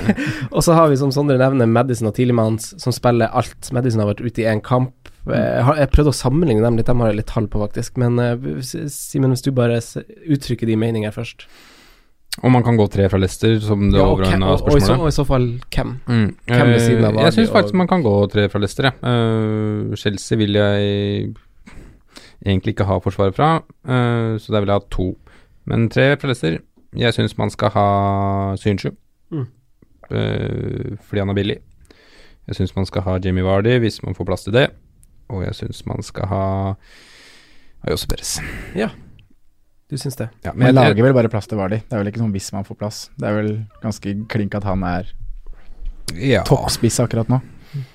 Og så har vi, som Sondre nevner, Madison og Tielemanns, som spiller alt. Madison har vært ute i én kamp. Eh, Jeg, har, jeg prøvde å sammenligne dem litt, dem har jeg litt tall på, faktisk. Men eh, Simen, hvis du bare uttrykker de meninger først. Om man kan gå tre fra Leicester, som det Ja, og, overordna og, og, i så, spørsmålet. og i så fall hvem? Mm. Hvem ved siden av Eh, Jeg syns faktisk og- man kan gå tre fra Leicester, jeg. uh, Chelsea vil jeg egentlig ikke ha forsvaret fra, uh, så der vil jeg ha to. Men tre fra Leicester. Jeg syns man skal ha Synsju, Mm. uh, fordi han er billig. Jeg syns man skal ha Jamie Vardy hvis man får plass til det, og jeg syns man skal ha Ayose Perez. Du syns det? Ja, Men jeg- jeg lager vel bare plass til Vardi. Det er vel ikke sånn hvis man får plass. Det er vel ganske klink at han er ja. toppspiss akkurat nå.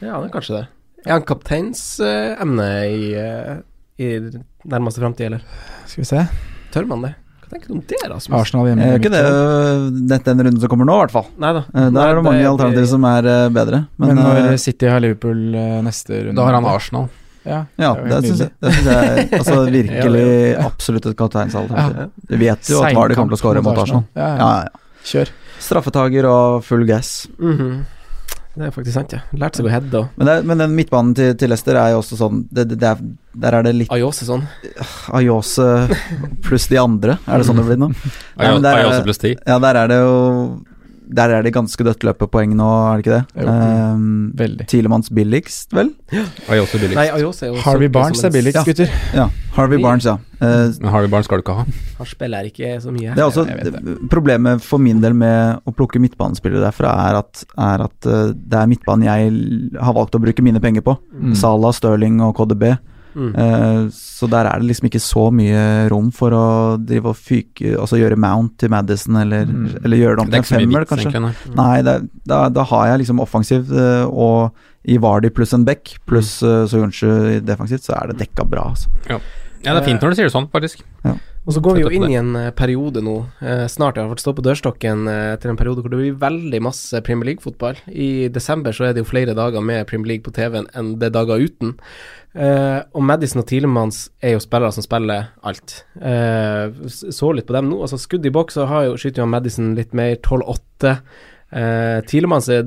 Ja, det er kanskje det. Er han kapteinsemne i, uh, i nærmeste framtid, eller? Skal vi se. Tør man det? Hva tenker du om det, Rasmus? Arsenal hjemme. Eh, ikke det dette den runden som kommer nå, i hvert fall. Nei da. Eh, Der er det mange alternativer som er uh, bedre. Men, Men, når eh, City har Liverpool eh, neste runde Da har han Arsenal. Ja, ja, det det syns jeg, det synes jeg er altså, virkelig absolutt et kapteinsalternativ. Ja. Du vet jo at Vardy kommer til å skåre mot Arsenal. Ja, ja. Ja. Kjør. Straffetaker og full gass. -hmm. Det er faktisk sant, ja. Lærte seg å heade og Men, men den midtbanen til, til Leicester er jo også sånn det, det, det er, Der er det litt Ayose sånn. Ayose pluss de andre, er det sånn det blir nå? Ayose pluss ti. Ja, der er det jo Der er det ganske dødt løp på poeng nå, er det ikke det? Um, Veldig. Tilemanns billigst, vel? Ayose billigst. Nei, Ayose er jo Harvey Barnes er billigst, Ja. gutter. Ja. Harvey Barnes, ja. Uh, Men Harvey Barnes skal du ikke ha. Han spiller ikke så mye. Det er også Problemet for min del med å plukke midtbanespillere derfra, er at, er at eh, det er midtbanen jeg har valgt å bruke mine penger på. Mm. Salah, Sterling og KDB. Mm. Eh, så der er det liksom ikke så mye rom for å drive og fyke Altså gjøre mount til Madison, eller, Mm. eller gjøre det om til en femmer, kanskje. egentlig. Nei. Nei, det, da, da har jeg liksom offensiv eh, og i Vardy pluss en back, pluss uh, Soyuncu defensivt, så er det dekka bra, altså. Ja, det er fint når du sier det sånn, faktisk. Og så går vi jo inn i en eh, periode nå, eh, snart i hvert fall stå på dørstokken eh, til en periode hvor det blir veldig masse Premier League-fotball. I desember så er det jo flere dager med Premier League på TV-en enn det er dager uten. Eh, og Madison og Tilemanns er jo spillere som spiller alt. Eh, så litt på dem nå. Altså Skudd i boks så har jo, skyter jo Madison litt mer, 12-8. Uh, Tilemanns er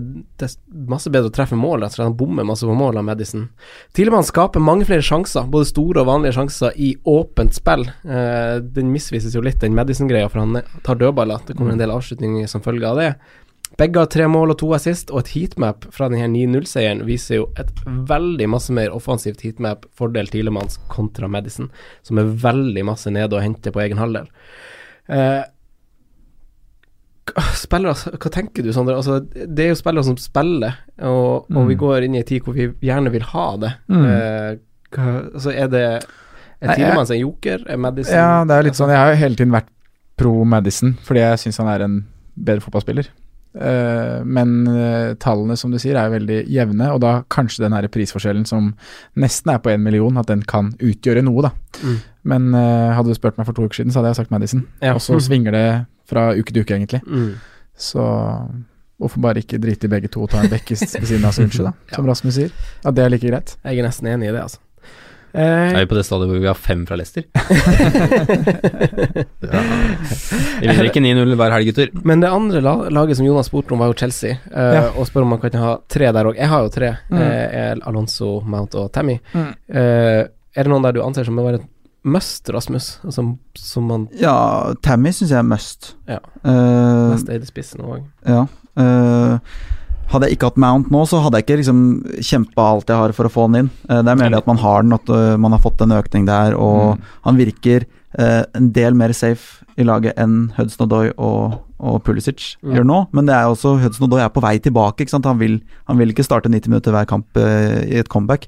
masse bedre å treffe mål, rett og slett. Han bommer masse på mål av Madison. Tilemann skaper mange flere sjanser, både store og vanlige sjanser, i åpent spill. Uh, den misvises jo litt, den Madison-greia, for han tar dødballer. Det kommer en del avslutninger som følge av det. Begge har tre mål og to assist, og et heatmap fra denne 9-0-seieren viser jo et veldig masse mer offensivt heatmap fordel Tilemanns kontra Madison, som er veldig masse nede å hente på egen halvdel. Uh, spillere, hva tenker du, Sondre? Altså, det er jo spillere som spiller, og, og mm. vi går inn i en tid hvor vi gjerne vil ha det. Mm. Eh, hva, altså, er det Er Tidemanns en joker? Er Madison Ja, det er litt sånn Jeg har jo hele tiden vært pro Madison, fordi jeg syns han er en bedre fotballspiller. Uh, men uh, tallene, som du sier, er veldig jevne, og da kanskje den her prisforskjellen som nesten er på én million, at den kan utgjøre noe, da. Mm. Men uh, hadde du spurt meg for to uker siden, så hadde jeg sagt Madison. Ja. Og så svinger det fra uke til uke, egentlig. Mm. Så hvorfor bare ikke drite i begge to og ta en bekkis ved siden av Sunchi, da, som ja. Rasmus sier. At det er like greit. Jeg er nesten enig i det, altså. Eh, er vi på det stadiet hvor vi har fem fra Leicester? ja. Vi vinner ikke 9-0 hver helg, gutter. Men det andre laget som Jonas spurte om, var jo Chelsea. Uh, ja. Og spør om man kan ha tre der òg. Jeg har jo tre. Mm. Uh, Alonso, Mount og Tammy. Mm. Uh, er det noen der du anser som å være must, Rasmus? Altså, som man Ja, Tammy syns jeg er must. Ja. Uh, Mest eide spissen òg. Ja. Uh, hadde jeg ikke hatt Mount nå, så hadde jeg ikke liksom kjempa alt jeg har for å få den inn. Uh, det er mer det at man har den, at man har fått en økning der, og mm. han virker en del mer safe i laget enn Hudson Odoi og, og Pulisic mm. gjør nå. Men det er også Hudson Odoi er på vei tilbake. Han vil, han, vil, ikke starte 90 minutter hver kamp i et comeback.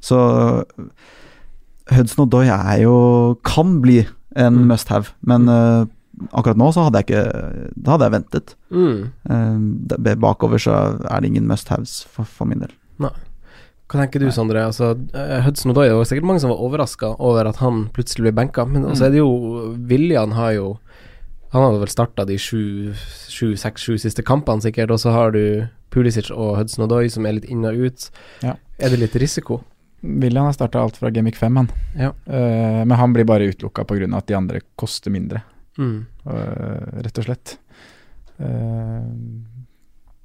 Så Hudson Odoi er jo Kan bli en mm. must have, men uh, akkurat nå så hadde jeg ikke Da hadde jeg ventet. Mm. Uh, bakover så er det ingen must haves for, for min del. Nei. Hva tenker du, Sondre? Altså, eh, Hudson Odoi, var sikkert mange som var overraska over at han plutselig ble benka, men mm. så er det jo Viljan har jo Han hadde vel starta de sju, sju, seks, sju siste kampene, sikkert, og så har du Pulisic og Hudson Odoi som er litt inn og ut. Ja. Er det litt risiko? William har starta alt fra Gamic 5, han. Ja. Uh, men han blir bare utelukka pga. at de andre koster mindre, mm. uh, rett og slett. Uh,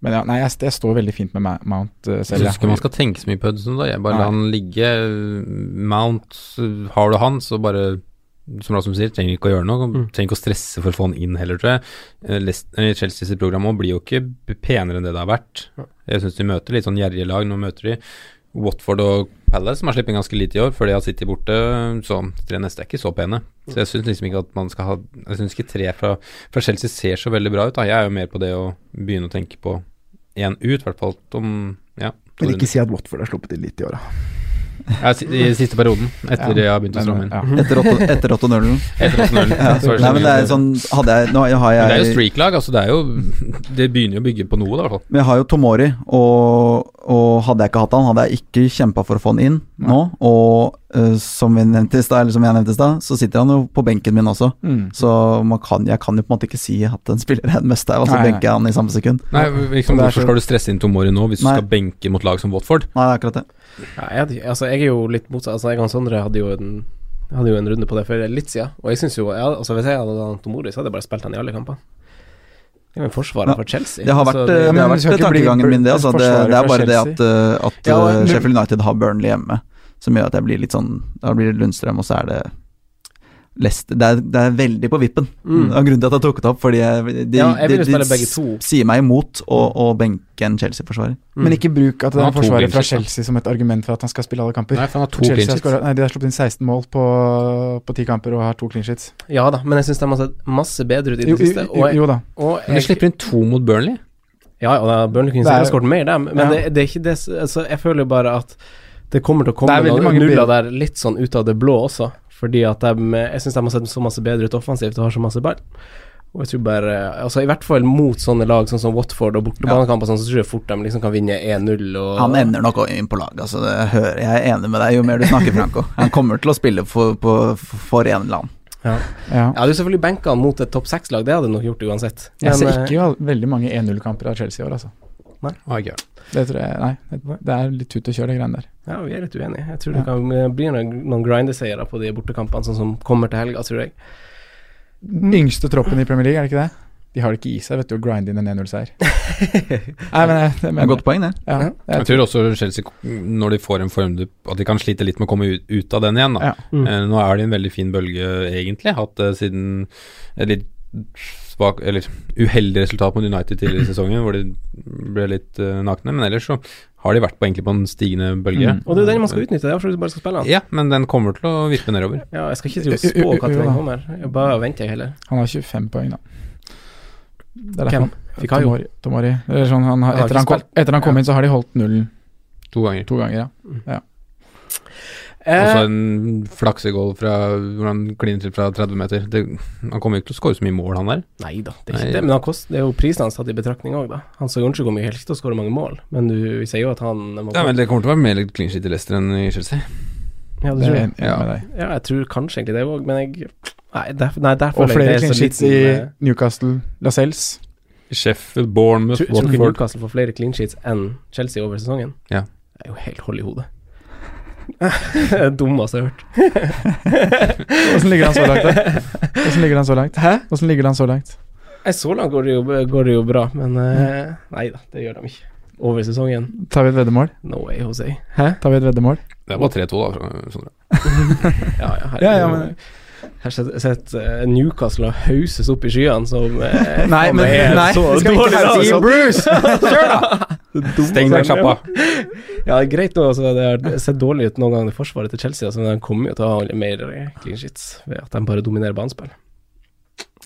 men ja, nei, jeg, jeg, står veldig fint med Mount uh, selv. Jeg syns ikke man skal tenke så mye på Hudson, da. Jeg bare la han ligge. Mount, har du han, så bare som Rasmus sier, trenger ikke å gjøre noe. Mm. Trenger ikke å stresse for å få han inn heller, tror jeg. Chelsea sitt program blir jo ikke penere enn det det har vært. Jeg syns de møter litt sånn gjerrige lag. Nå møter de Watford og Palace, som har sluppet ganske lite i år, før de har sittet borte. Så tre neste er ikke så pene. Så jeg syns liksom ikke at man skal ha Jeg syns ikke tre fra, fra, Chelsea ser så veldig bra ut. Da. Jeg er jo mer på det å begynne å tenke på én ut, i hvert fall om ja. Men ikke si at Watford har sluppet inn litt i år, da. Ja, I siste perioden, etter ja, jeg har begynt å stramme inn. Ja. Etter 8-0? Etter 8-0. ja. Nei, men det er sånn hadde jeg, nå har jeg, Det er jo streak-lag, altså. Det, jo, det begynner jo å bygge på noe, da, i hvert fall. Men jeg har jo Tomori, og, og hadde jeg ikke hatt han, hadde jeg ikke kjempa for å få han inn nå. Og uh, som, vi nevnte eller som jeg nevnte i stad, så sitter han jo på benken min også. Mm. Så kan, jeg kan jo på en måte ikke si at en spiller er en der, og så benker jeg han i samme sekund. Nei, liksom, Hvorfor skal du stresse inn Tomori nå, hvis du skal benke mot lag som Watford? Nei, det er akkurat det. Ja, jeg, altså, jeg er jo litt motsatt. Altså, jeg og Sondre hadde jo en hadde jo en runde på det for litt siden, og jeg syns jo jeg, altså, Hvis jeg hadde hatt Tomori, så hadde jeg bare spilt han i alle kampene. Er ja. for Chelsea. Det har vært, altså, det, det har vært tankegangen min, det. Altså, det, det, er bare det at, uh, at ja, uh, Sheffield United har Burnley hjemme, som gjør at jeg blir litt sånn Da blir det Lundstrøm, og så er det Leicester det er, det er, veldig på vippen. Mm. Av grunnen til at jeg tok det opp, fordi jeg, de, ja, jeg de, de, de sier meg imot å, å benke en Chelsea-forsvarer. Mm. Men ikke bruk at det er forsvaret fra Chelsea som et argument for at han skal spille alle kamper. Nei, for han har to clean sheets. Nei, De har slått inn 16 mål på, på 10 kamper og har to clean sheets. Ja da, men jeg syns de har sett masse bedre ut i det siste. Jo, jeg, jo, da. men de slipper inn to mot Burnley. Ja, og da, Burnley kunne sikkert skåret mer, dem, men ja. det, det, er ikke det altså, Jeg føler jo bare at det kommer til å komme noen nuller der litt sånn ut av det blå også. Fordi at de, jeg syns de har sett så masse bedre ut offensivt og har så masse ball. Og jeg tror bare Altså I hvert fall mot sånne lag sånn som Watford og bortebanekamper, ja. så tror jeg fort de liksom kan vinne 1-0. Han ender nok inn på lag, altså. Hører, jeg er enig med deg jo mer du snakker, Franco. Han kommer til å spille for, på, for en eller annen. Ja. Ja. ja, du selvfølgelig benka han mot et topp seks-lag, det hadde du nok gjort uansett. Men, jeg ser ikke uh, veldig mange 1-0-kamper av Chelsea i år, altså. Nei. Okay. Det tror jeg Nei, det er litt tut og kjør, de greiene der. Ja, vi er litt uenige. Jeg tror det kan bli noen, grindeseiere på de bortekampene, sånn som kommer til helga, tror jeg. Den yngste troppen i Premier League, er det ikke det? De har det ikke i seg, vet du, å grinde inn en 1-0-seier. Men Det er et godt poeng, det. Ja, Jeg jeg, tror også Chelsea, når de får en form, at de kan slite litt med å komme ut, ut av den igjen. Da. Ja. Mm. Eh, nå er det en veldig fin bølge, egentlig. Hatt siden et litt svak, eller uheldig resultat mot United tidligere i sesongen, hvor de ble litt uh, nakne. Men ellers så har de vært på, egentlig på en stigende bølge. Mm. Og det er jo den man skal utnytte, det er derfor du bare skal spille den. Ja, men den kommer til å vippe nedover. Ja, jeg skal ikke drive og spå hva Jo, den kommer. Jeg bare venter, jeg heller. han har 25 poeng, da. Det er Hvem? derfor- Fikayo? Tomori. Tomori. Eller sånn, han har, Han har etter, han kom, etter han kom inn, så har de holdt nullen To ganger. to ganger, ja. ja. Også Eh, en flaksegål fra hvor han kliner til fra 30 meter. Det, han kommer jo ikke til å skåre så mye mål, han der. nei da, det er Nei. det. Men han kost, det er jo prisen hans tatt i betraktning òg, da. Han så ganske mye helt til å skåre mange mål, men du, vi sier jo at han må Ja, men Det kommer til å være mer clean shit i Leicester enn i Chelsea. Ja, det tror jeg. Ja. Ja, jeg tror kanskje egentlig det òg, men jeg Nei, der, nei, der Og flere det er clean sheets i eh, Newcastle, Lascelles. Sheffield, Bournemouth, Tror tror ikke Newcastle får flere clean sheets enn Chelsea over sesongen? Ja. Det er jo helt hold i hodet. Dummeste jeg har hørt. Åssen ligger han så langt, da? Åssen ligger han så langt? Hæ? Hvordan ligger han så langt? Nei, så langt går det jo, går det jo bra, men uh, nei da, det gjør de ikke. Over sesongen, Tar vi et veddemål? no way, Jose. Hæ? Tar vi et veddemål? Det var 3-2, da. fra- Sondre. Ja, ja, herregud. Ja, ja, men- Jeg har sett eh, Newcastle hauses opp i skyene som eh, Nei, men nei, så vi skal ikke dårlig Bruce! Kjør, da! Steng den sjappa. Ja, det er greit nå, altså, det har sett dårlig ut noen ganger i forsvaret til Chelsea, altså, men de kommer jo til å ha mer eh, clean sheets ved at de bare dominerer banespill.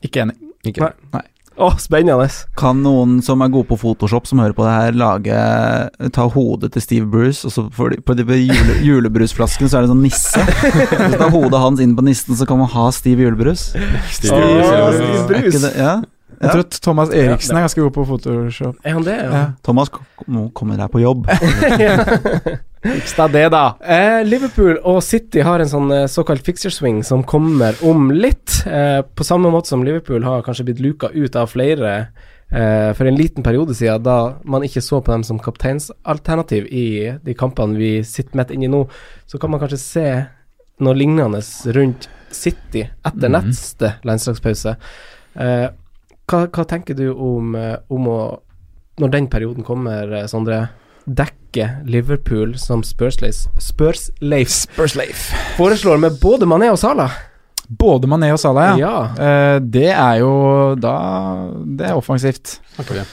Ikke enig. Ikke. Nei. Å, spennende! Kan noen som er gode på Photoshop, som hører på det her, lage ta hodet til Steve Bruce, og så for, på de jule, julebrusflasken så er det sånn nisse. Hvis du tar hodet hans inn på nissen, så kan man ha Steve Julebrus. Steve ja. Steve Er Bruce. ikke det? Ja. Jeg Ja. tror at Thomas Eriksen er ganske god på Photoshop. Er han det, ja? Ja. Thomas nå kommer komme på jobb. Fiks deg det, da. Eh, Liverpool og City har en sånn eh, såkalt fixer swing som kommer om litt. Eh, på samme måte som Liverpool har kanskje blitt luka ut av flere eh, for en liten periode siden, da man ikke så på dem som kapteinsalternativ i de kampene vi sitter midt inni nå, så kan man kanskje se noe lignende rundt City etter Mhm. neste landslagspause. Eh, hva, hva tenker du om, eh, om å Når den perioden kommer, eh, Sondre, dekke Liverpool som Spursleif Spursleif Spurs foreslår med både Mané og Salah? Både Mané og Salah, ja. Ja. Uh, det er jo da Det er offensivt. Okay.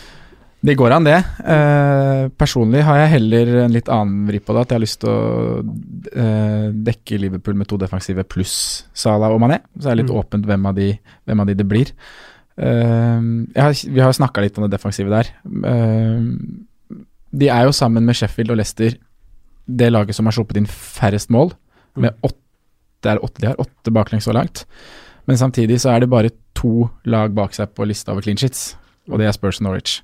Det går an, det. Uh, personlig har jeg heller en litt annen vri på det. At jeg har lyst til å uh, dekke Liverpool med to defensive pluss Salah og Mané. Så er det litt Mm. åpent hvem av, de, hvem av de det blir. Eh, jeg har, vi har snakka litt om det defensive der. Eh, de er jo sammen med Sheffield og Leicester det laget som har sluppet inn færrest mål, med åtte, det er åtte, de har åtte baklengs så langt. Men samtidig så er det bare to lag bak seg på lista over clean shits, og det er Spurs og Norwich.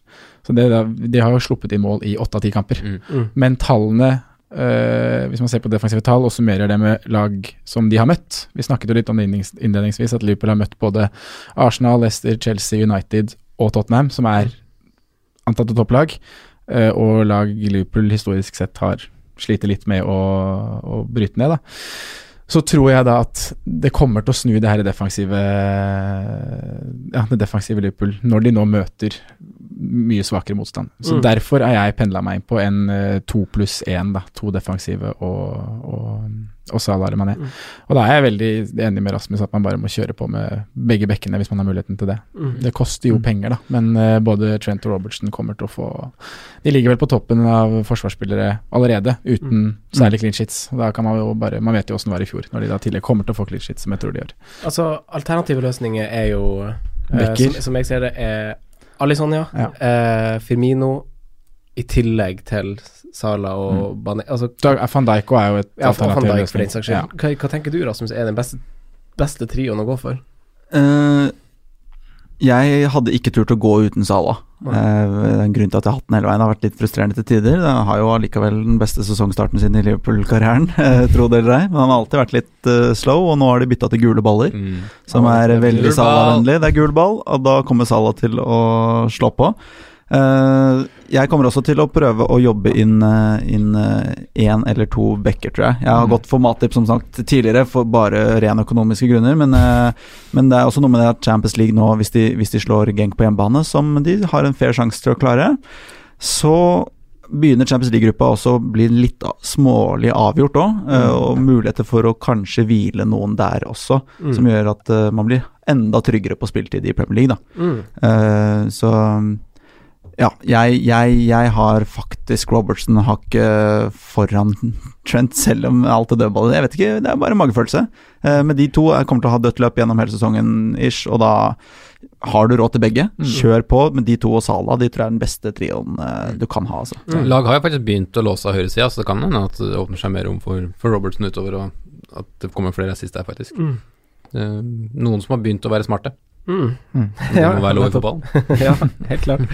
Så det, de har jo sluppet inn mål i åtte av ti kamper. Mm. Mm. Men tallene, eh, hvis man ser på defensive tall, og summerer det med lag som de har møtt Vi snakket jo litt om det innledningsvis, at Liverpool har møtt både Arsenal, Leicester, Chelsea, United og Tottenham, som er antatt et topplag, uh, og lag Liverpool historisk sett har slitt litt med å, å bryte ned. da så tror jeg da at det kommer til å snu det her defensive Ja, det defensive Liverpool når de nå møter mye svakere motstand. Så Mm. derfor har jeg pendla meg inn på en eh, to pluss én, da. To defensive og, og, og Salah Mané. Mm. Og da er jeg veldig enig med Rasmus at man bare må kjøre på med begge bekkene hvis man har muligheten til det. Mm. Det koster jo penger, da, men uh, både Trent og Robertson kommer til å få De ligger vel på toppen av forsvarsspillere allerede, uten særlig clean shits. Da kan Man jo bare Man vet jo åssen det var i fjor, når de da tidligere kommer til å få clean shits, som jeg tror de gjør. Altså, alternative løsninger er jo Bekker. Som, som jeg ser det, er Alison, ja. Ja. Eh, Firmino i tillegg til Sala og Bane Altså, Da er Van Dijk er jo et ja, Van alternativ Dijk, for den saks skyld. Hva, hva tenker du, Rasmus, er den beste, beste trioen å gå for? Uh, jeg hadde ikke turt å gå uten Salah. Eh, det er en grunn til at jeg har hatt den hele veien. Har vært litt frustrerende til tider. Han har jo allikevel den beste sesongstarten sin i Liverpool-karrieren, eh, tro det eller ei. Men han har alltid vært litt uh, slow, og nå har de bytta til gule baller. Mm. Som er er veldig. Salah-vennlig. Det er gul ball, og da kommer Salah til å slå på. Eh, jeg kommer også til å prøve å jobbe inn én eller to backer, tror jeg. Jeg har Mm. gått for Matip som sagt tidligere, for bare ren økonomiske grunner. Men, eh, men det er også noe med det at Champions League nå, hvis de, hvis de slår Genk på hjemmebane, som de har en fair sjanse til å klare, så begynner Champions League-gruppa også å bli litt smålig avgjort òg, og muligheter for å kanskje hvile noen der også, Mm. som gjør at eh, man blir enda tryggere på spiltid i Premier League, da. Mm. Eh, så ja, jeg, jeg, jeg har faktisk Robertson hakket foran Trent, selv om alt er dødballer. Jeg vet ikke, det er bare magefølelse. Uh, men de to jeg kommer til å ha dødt løp gjennom hele sesongen, ish, og da har du råd til begge. Kjør på, men de to og Salah de tror jeg er den beste trioen eh, du kan ha. Altså. Lag har jo faktisk begynt å låse av høyresida, så det kan hende at det åpner seg mer rom for, for Robertson utover, og at det kommer flere assist der, faktisk. Mm. Eh, noen som har begynt å være smarte. Mm. Det må være lov i fotballen. ja, helt klart.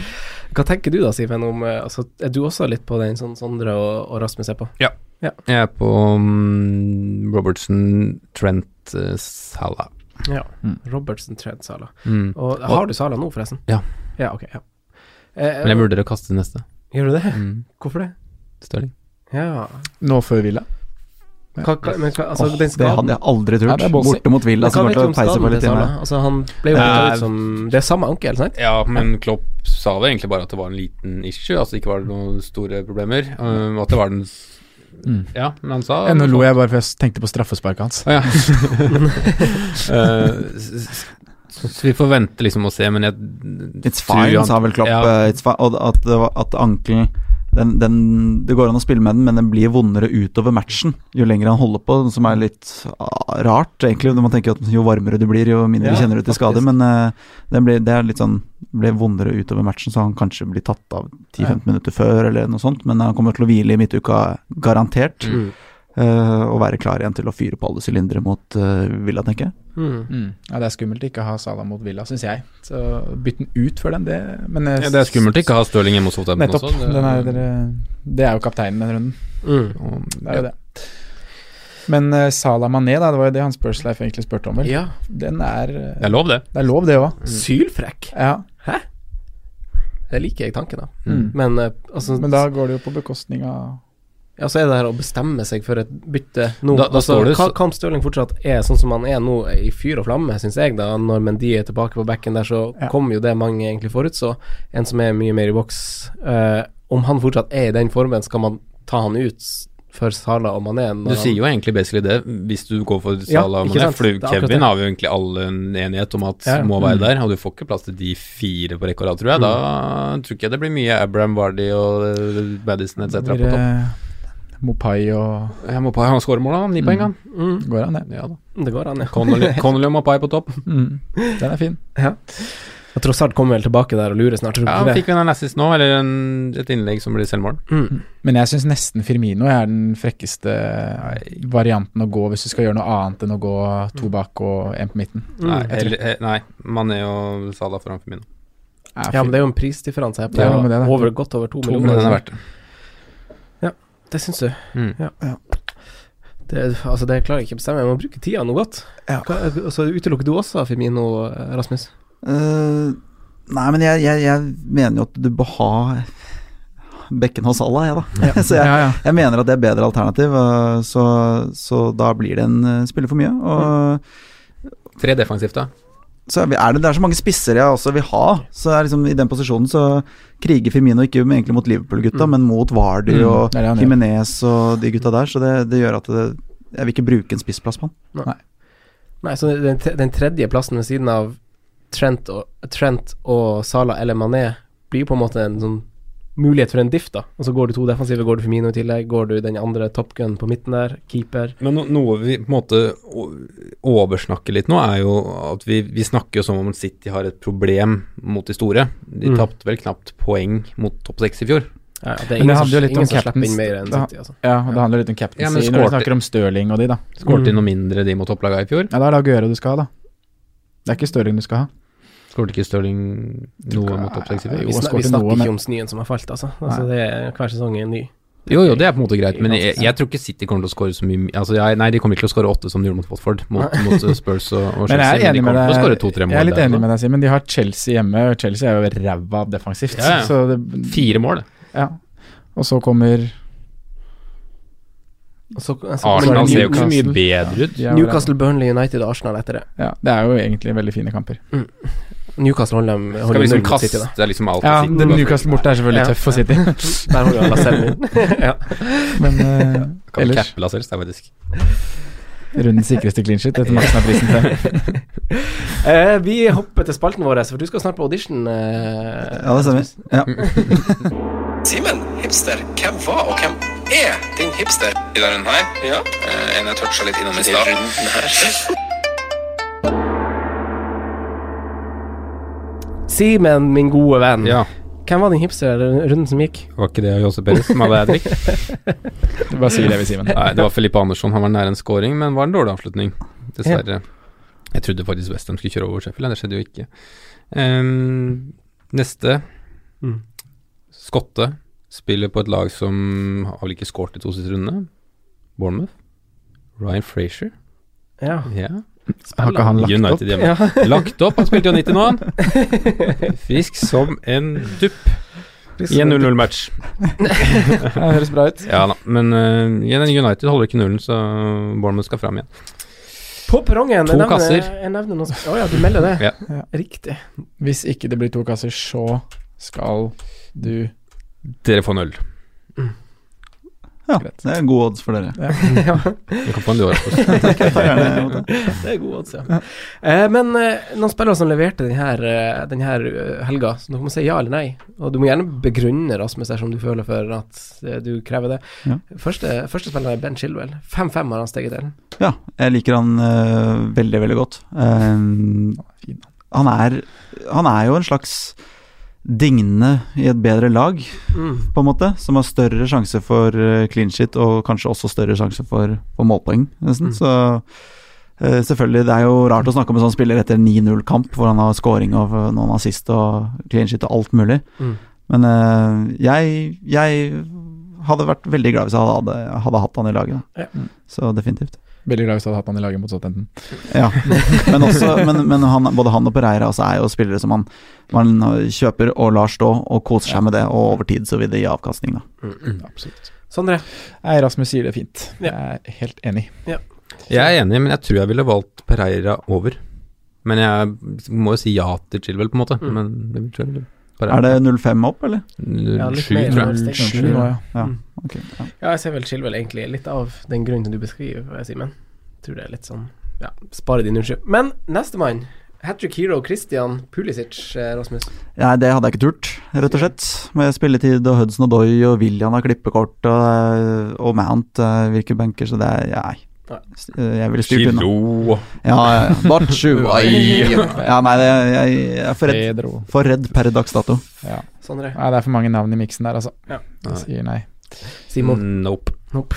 Hva tenker du da, Siven, om eh, altså, Er du også litt på den sånn Sondre og, og Rasmus er på? Ja, Jeg er på um, Robertson, Trent, uh, Salah. Ja. Mm. Robertson, Trent, Salah. Mm. Og har du Salah nå, forresten? Ja. Ja, ok. Ja. Eh, Men jeg vurderer å kaste neste. Gjør du det? Mm. Hvorfor det? Stirling. Ja Nå før Villa. Hva, hva, men, hva, altså, oh, den det hadde jeg aldri trodd. Borte mot Villa, Men så hva kommer vet du til om å peise på litt inne. Altså, han ble jo Nei. ut som Det er samme ankel, sant? Ja, men Klopp sa det egentlig bare at det var en liten issue, altså ikke var det noen store problemer. Um, at det var den Mm. Ja, men han sa Nå lo jeg bare for jeg tenkte på straffesparket hans. Ah, ja. Eh, s- så vi får vente liksom og se, men jeg It's fine, han- sa vel Klopp. Ja. eh, It's fine, og at, at ankelen den, den, Det går an å spille med den, men den blir vondere utover matchen jo lenger han holder på, som er litt ah, rart, egentlig. Når man tenker at jo varmere du blir, jo mindre Ja, kjenner du til skade. Men uh, den blir, det er litt sånn ble vondere utover matchen, så han kanskje blir tatt av 10-15 minutter før, eller noe sånt. Men han kommer til å hvile i midtuka, garantert. Mm. Eh, og være klar igjen til å fyre på alle sylindere mot eh, Villa, tenker jeg. Mm. Mm. Ja, Det er skummelt ikke å ha Salah mot Villa, syns jeg. Så bytte den ut før den, det Men ja, Det er skummelt ikke å ha Stirling hjemme hos Southampton Nettopp. også. Det, Den er, dere, det er jo kapteinen den runden. Mm. Det er jo det. Men uh, Salah Mané, da, det var jo det Hans Spursleif egentlig spurte om, vel. Ja. Den er Det er lov, det. Det er lov, det òg. Sylfrekk. Ja. Hæ? Det liker jeg tanken av. Mm. Men uh, altså Men da går det jo på bekostning av Ja, så er det her å bestemme seg for et bytte nå. Da- da altså, står det så- Kamp Stirling fortsatt er sånn som han er nå, i fyr og flamme, syns jeg, da. Når Mendy er tilbake på bekken der, så Ja. kommer jo det mange egentlig forutså. En som er mye mer i boks. Uh, om han fortsatt er i den formen, skal man ta han ut for Sala og Mané? Du sier jo egentlig basically det, hvis du går for Ja, og Mané. For Kevin har jo egentlig all en enighet om at Ja, ja. må være Mm. der, og du får ikke plass til de fire på rekke og rad, tror jeg. Da tror ikke jeg det blir mye Abraham, Vardy og eh, Madison etc. på topp. Mopai og Ja, Mopai har han skårer mål, da. Ni poeng, han. mm, Går an, det. Ja da. Det går an, ja. Connolly Connolly og Mopai på topp. Mm. Den er fin. Ja. Og Trossard kommer vel tilbake der og lurer snart, Ja, han fikk vel en assist nå, eller en, et innlegg som blir selvmål. Mm. Men jeg syns nesten Firmino er den frekkeste varianten å gå hvis du skal gjøre noe annet enn å gå to bak og én på midten. Nei, Mm. Nei, he, nei, Mané og Salah foran Firmino. Ja, men det er jo en prisdifferanse her på Ja, men det er over, godt over to, To millioner. millioner er det. Det syns du? Mm. Det, altså, det klarer jeg ikke å bestemme. Jeg må bruke tida noe godt. Ja. Hva, altså, utelukker du også Femino eh, Rasmus? Uh, nei, men jeg, jeg, jeg mener jo at du bør ha bekken hos Allah, jeg, da. så jeg, ja, ja. jeg mener at det er bedre alternativ, eh, så, så da blir det en spiller for mye. Og Tre defensivt, da. Så er, det, det er så mange spisser jeg også vil ha, så liksom i den posisjonen så kriger Firmino ikke egentlig mot Liverpool-gutta, Mm. men mot Vardy Mm, og det det. Jimenez og de gutta der, så det, det gjør at det, jeg vil ikke bruke en spissplass på han. Nei, så den, den tredje plassen ved siden av Trent og, Trent og Salah eller Mané blir på en måte en sånn mulighet for en diff, da. Og så går du to defensive, går du Femino i tillegg, går du den andre Top Gun på midten der, keeper. Men no, noe vi på en måte oversnakker litt nå, er jo at vi, vi snakker jo som om City har et problem mot de store. De Mm. tapte vel knapt poeng mot topp seks i fjor. Ja, det er Men det ingen, som, handler jo litt ingen om som slipper inn mer enn City, altså. ja, og det handler litt om captaincy Ja, men når vi snakker om Stirling og de, da. Skåret Mm. de noe mindre de mot topplaga i fjor? Ja, da er det Aguero du skal ha, da. Det er ikke Stirling du skal ha. Skåret ikke Stirling noe mot topp seks? Jo, Vi, han snak, skårte vi snakker ikke om snøen som har falt, altså. altså det er, hver sesong er ny. Jo, jo, det er på en måte greit, men jeg, jeg tror ikke City kommer til å skåre så mye Altså, jeg, Nei, de kommer ikke til å skåre åtte som de gjorde mot Watford, mot, mot Spurs og, og Chelsea. Men jeg er enig de med deg. mål. Jeg er litt der, enig med deg, Simen. De har Chelsea hjemme, og Chelsea er jo ræva defensivt. Ja, ja. Så det, Fire mål, det. ja. Og så kommer Og så, altså, Arsenal ser jo ikke så mye bedre ut. er Newcastle, Burnley, United og Arsenal etter det. Ja, det er jo egentlig veldig fine kamper. Newcastle holder dem Skal vi liksom kaste City, er liksom alt Ja, City, den Newcastle borte er selvfølgelig Ja. tøff for City, Der holder vi Lascelles min. ja. men uh, Kan ellers cappe Lascelles, det er faktisk rundens sikreste clean shit etter Maxen har prisen til. uh, vi hopper til spalten vår, for du skal snart på audition. Uh, Ja, det stemmer. Ja. Simen, hipster. Hvem var og hvem er din hipster i denne runden her? Ja. en jeg toucha litt innom i stad. Simen, min gode venn. Ja, Hvem var den hipster runden som gikk? var ikke det Jose Perez som hadde hat trick? Bare si det, ved Simen. Nei, det var Felipe Andersson. Han var nær en scoring, men var en dårlig avslutning. Dessverre. Jeg trodde faktisk Westham skulle kjøre over Sheffield, det skjedde jo ikke. Um, neste Mm. Skotte spiller på et lag som har vel ikke skåret i to siste runde. Bournemouth. Ryan Frazier. Ja. Ja. Har ikke han lagt? United opp? Ja. Lagt opp, han spilte jo 90 nå, han. Frisk som en dupp i en 0-0-match. Det høres bra ut. Ja da, men uh, United holder ikke nullen, så Bournemouth skal fram igjen. På perrongen. To jeg nevner- kasser. Jeg nevner noe Å ja, du melder det? Ja. Riktig. Hvis ikke det blir to kasser, så skal du Dere får null. Ja, det er gode odds for dere. ja. Du kan få en dårlig Det er gode odds, ja. Eh, men eh, noen spillere som leverte denne, uh, denne eh, helga, så du må si ja eller nei. Og du må gjerne begrunne, Rasmus, dersom du føler for at eh, du krever det. Ja. Første, første spiller er Ben Chilwell. 5-5 har han steget til. Ja, jeg liker han uh, veldig, veldig godt. Um, han, er, han er jo en slags digne i et bedre lag, Mm. på en måte. Som har større sjanse for eh, clean shit, og kanskje også større sjanse for, for målpoeng, nesten. Mm. Så eh, selvfølgelig, det er jo rart å snakke om en sånn spiller etter 9-0-kamp, hvor han har scoring og noen assist og clean shit og alt mulig. Mm. Men eh, jeg, jeg hadde vært veldig glad hvis jeg hadde, hadde hatt han i laget. Ja. Så definitivt. Veldig glad hvis du hadde hatt han i laget mot Southampton. Ja, men, også, men, men han, både han og Pereira altså er jo spillere som man, man kjøper og lar stå, og koser seg med det, og over tid så vil det gi avkastning, da. Mm. Absolutt. Sondre? Nei, Rasmus sier det fint. Ja. Jeg er helt enig. Jeg er enig, men jeg tror jeg ville valgt Pereira over. Men jeg må jo si ja til Chilwell, på en måte. Mm. Men det tror jeg ville Er det 0-5 opp, eller? Ja, litt Sju, mer tror enn jeg. det. Sju nå, ja. Ja, Okay, ok. Ja. Ja, jeg ser vel Chilwell egentlig litt av den grunnen du beskriver, Simen. Tror det er litt sånn Ja, spare din unnskyld. Men nestemann. Hattrick Hero Christian Pulisic, eh, Rasmus. Nei, det hadde jeg ikke turt, rett og slett. Med spilletid og Hudson og Doy og William har klippekort, og, og Mount uh, virker benker, så det er Nei. Jeg ville styrt unna. Kilo Ja, ja, ja. Ja, nei, det, jeg, jeg er for redd, Pedro. for redd per dags dato. Ja. Sondre. Nei, det er for mange navn i miksen der, altså. Ja. Jeg sier nei. Simon. Nope. Nope.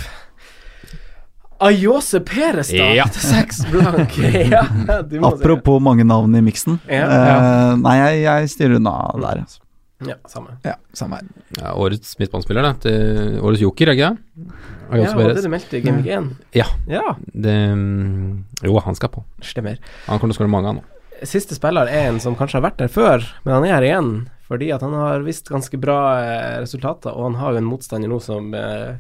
Ayose Perestad. Ja. Til seks blank. ja, du må si Apropos mange navn i miksen. Ja. Eh, nei, jeg, jeg styrer unna der. Altså. Ja, samme. Ja, samme her. Ja, årets midtbanespiller, da. Til årets joker, er ikke det? Ja, det er det meldte i Game 1? Ja. Ja, Det mm, Jo, han skal på. stemmer. Han kommer til å skåre mange, han nå. Siste spiller er en som kanskje har vært der før, men han er her igjen. Fordi at han har vist ganske bra eh, resultater, og han har jo en motstander nå som, eh,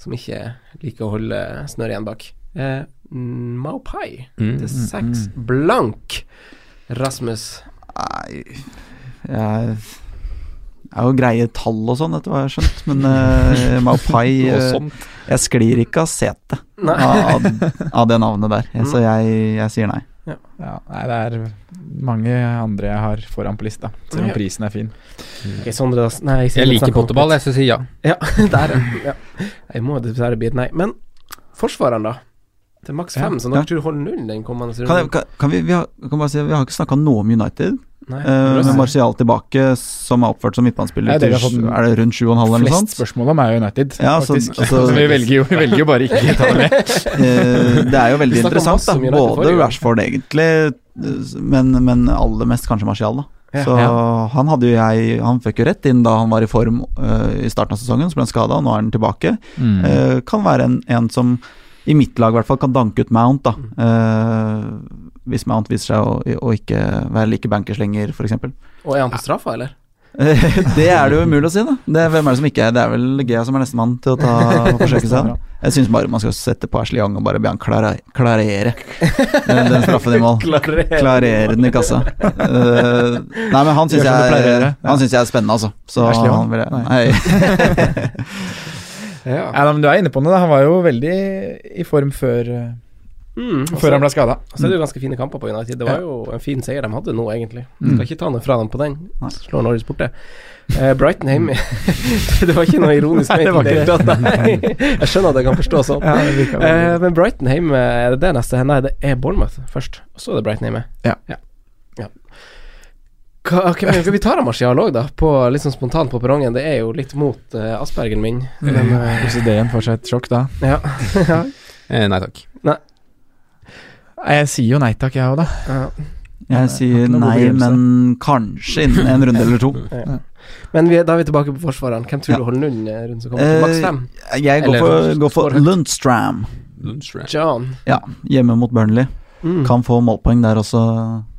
som ikke liker å holde snøret igjen bak. Eh, Maupai Mm. til seks blank. Rasmus. Nei Jeg er jo greie tall og sånn, etter hva jeg har skjønt, men uh, Maupai eh. Jeg sklir ikke av setet av, av det navnet der, Mm. så jeg, jeg sier nei. Ja, nei, det er mange andre jeg har foran på lista, selv om prisen er fin. Okay, Sondre, nei, Jeg jeg liker potteball, jeg skal si ja. Ja, der, ja. Jeg må dessverre bli et nei. Men forsvareren, da? Til maks Ja, fem, så ja. dere tror holder null den kommende Kan, jeg, kan, kan vi, vi, har, kan bare si, vi har ikke snakka noe om United. Nei. eh, med Martial tilbake, som er oppført som midtbanespiller til Er det rundt 7,5 eller noe Flest spørsmål om er United, Ja, så- faktisk. altså- Så vi, velger jo, vi velger jo bare ikke å ta det med. Eh, det er jo veldig interessant, da. Både. Rashford, egentlig, men, men aller mest kanskje Martial, da. Ja, så ja. han hadde jo jeg Han fikk jo rett inn da han var i form uh, i starten av sesongen, så ble han skada, og nå er han tilbake. Mm. Uh, kan være en, en som i mitt lag i hvert fall kan danke ut Mount, da. Eh, hvis man viser seg å, å ikke være like bankers lenger, f.eks. Og er han på straffa, eller? det er det jo umulig å si, da. Det er, hvem er det som ikke er Det er vel Gea som er nestemann til å ta forsøke seg. Jeg syns bare man skal sette på Ashley Young og bare be han klare, klarere den, den straffen i mål. Klarere. Den i kassa. Uh, nei, men han syns jeg, synes jeg er spennende, altså. Så Ashley Young? han vil jeg Nei. Ja, men du er inne på noe. da. Han var jo veldig i form før, eh, Mm, før han ble skada. Så er det jo ganske fine kamper på United. Det var jo en fin seier de hadde nå, egentlig. Skal ikke ta noe fra dem på den. Slår Norges borte. Uh, Brighton hjemme Det var ikke noe ironisk Nei, det var ment i det hele tatt. Jeg skjønner at jeg kan forstå sånn. Eh, men Brighton hjemme, er det det neste? Nei, det er Bournemouth først. Og så er det Brighton hjemme. Ja. ja. ja. Men vi tar av Martial òg, da. På, litt sånn spontant på perrongen. Det er jo litt mot uh, aspergen min. Men, eh, OCD-en får seg et sjokk da. ja. ja. Eh, nei takk. Nei, Jeg sier jo nei takk, jeg òg, da. ja. Jeg sier nei, men kanskje innen en runde eller to. Men vi, da er vi tilbake på forsvareren. Hvem tror Ja. du holder nullen rundt som kommer? Maks Eh, fem? Jeg går for, går for Lundstram. Lundstram. John. Ja, hjemme mot Burnley. Mm. Kan få målpoeng der også,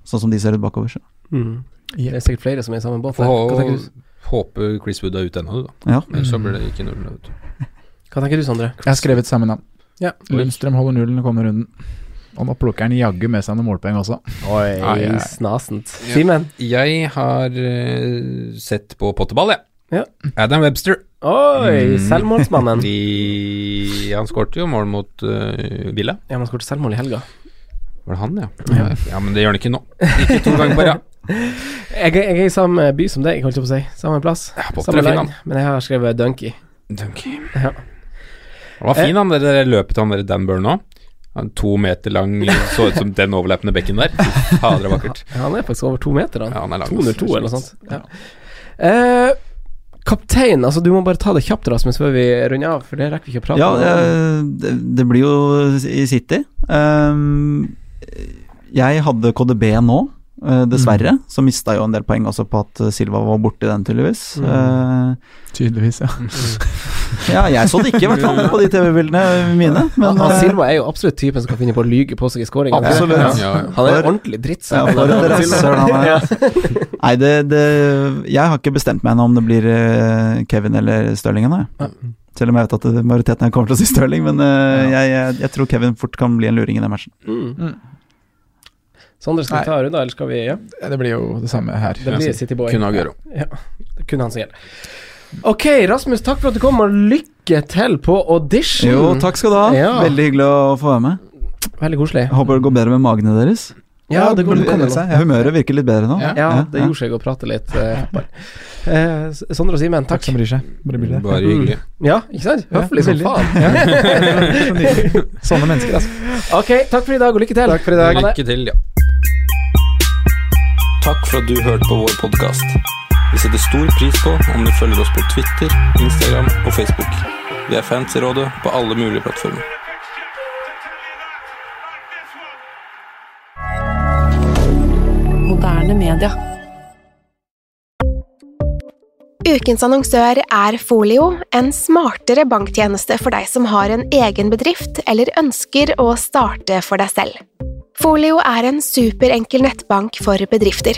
sånn som de ser ut bakover. Så. Mm. Det er sikkert flere som er i samme båt. Får. Hva tenker du, hå- Chris Wood er ute ennå, du, da. Ja. Så blir det ikke null. hva tenker du Sondre? Jeg har skrevet samme navn. Ja. Lundstrøm holder nullen og kommer runden. Og nå plukker han jaggu med seg noen målpoeng også. Oi, Ai, ai. snasent. Ja. Simen? Jeg har uh, sett på potteball, jeg. Ja. Adam Webster. Oi, Mm. selvmålsmannen. De, han skårte jo mål mot uh, Villa. Ja, man skåret selvmål i helga. Var det han, ja? ja? Ja, men det gjør han ikke nå. Ikke to ganger på rad. Jeg, jeg er i samme by som deg, holdt jeg på å si. Samme plass. Ja, Samme land. Men jeg har skrevet Dunky. Dunky. Ja. Han var fin, han det der løpet han der Dan Burn òg. To meter lang, så ut som den overlappende bekken der. Fader, det er vakkert. Ja, han er faktisk over to meter, han. Ja, han er lang. 202 eller noe sånt. Ja. Eh, kaptein, altså du må bare ta det kjapt, Rasmus, før vi runder av, for det rekker vi ikke å prate Ja, om. Ja, det, det blir jo i City. Um, jeg hadde KDB nå, eh, dessverre. Så mista jo en del poeng også på at Silva var borti den, tydeligvis. Mm. Tydeligvis, ja. Ja, jeg så det ikke, i hvert fall, på de TV-bildene mine. Men han, eh, Silva er jo absolutt typen som kan finne på å lyge på seg i skåringen. Absolutt. Ja. Ja, ja. Han er ordentlig drittsekk. er. Ja. Nei, det, det Jeg har ikke bestemt meg ennå om det blir eh, Kevin eller Stirling ennå. Selv om jeg vet at majoriteten her kommer til å si Stirling, men eh, jeg, jeg, jeg tror Kevin fort kan bli en luring i den matchen. Mm. Sondre, skal vi ta runda, eller skal vi Ja, Det blir jo det samme her. det blir City Boy. Kunne Aguero. Ja, det kunne han som gjelder. Ok, Rasmus, takk for at du kom, og lykke til på audition. Jo, takk skal du ha. Ja. Veldig hyggelig å få være med. Veldig koselig. Jeg håper det går bedre med magene deres. Ja, det går nå. seg. Ja. Humøret virker litt bedre nå. Ja. Ja, det gjorde seg å prate litt eh. Eh, Sondre og Simen, Takk takk. som bryr seg. Bare bryr. Bare hyggelig. Ja, ikke sant? Høflig som faen. Sånne mennesker, altså. Ok, takk for i dag, og lykke til. Takk for i dag. Lykke til, ja. Takk for at du hørte på vår podkast. Vi setter stor pris på om du følger oss på Twitter, Instagram og Facebook. Vi er fans i rådet på alle mulige plattformer. Moderne media. Ukens annonsør er Folio, en smartere banktjeneste for deg som har en egen bedrift eller ønsker å starte for deg selv. Folio er en superenkel nettbank for bedrifter.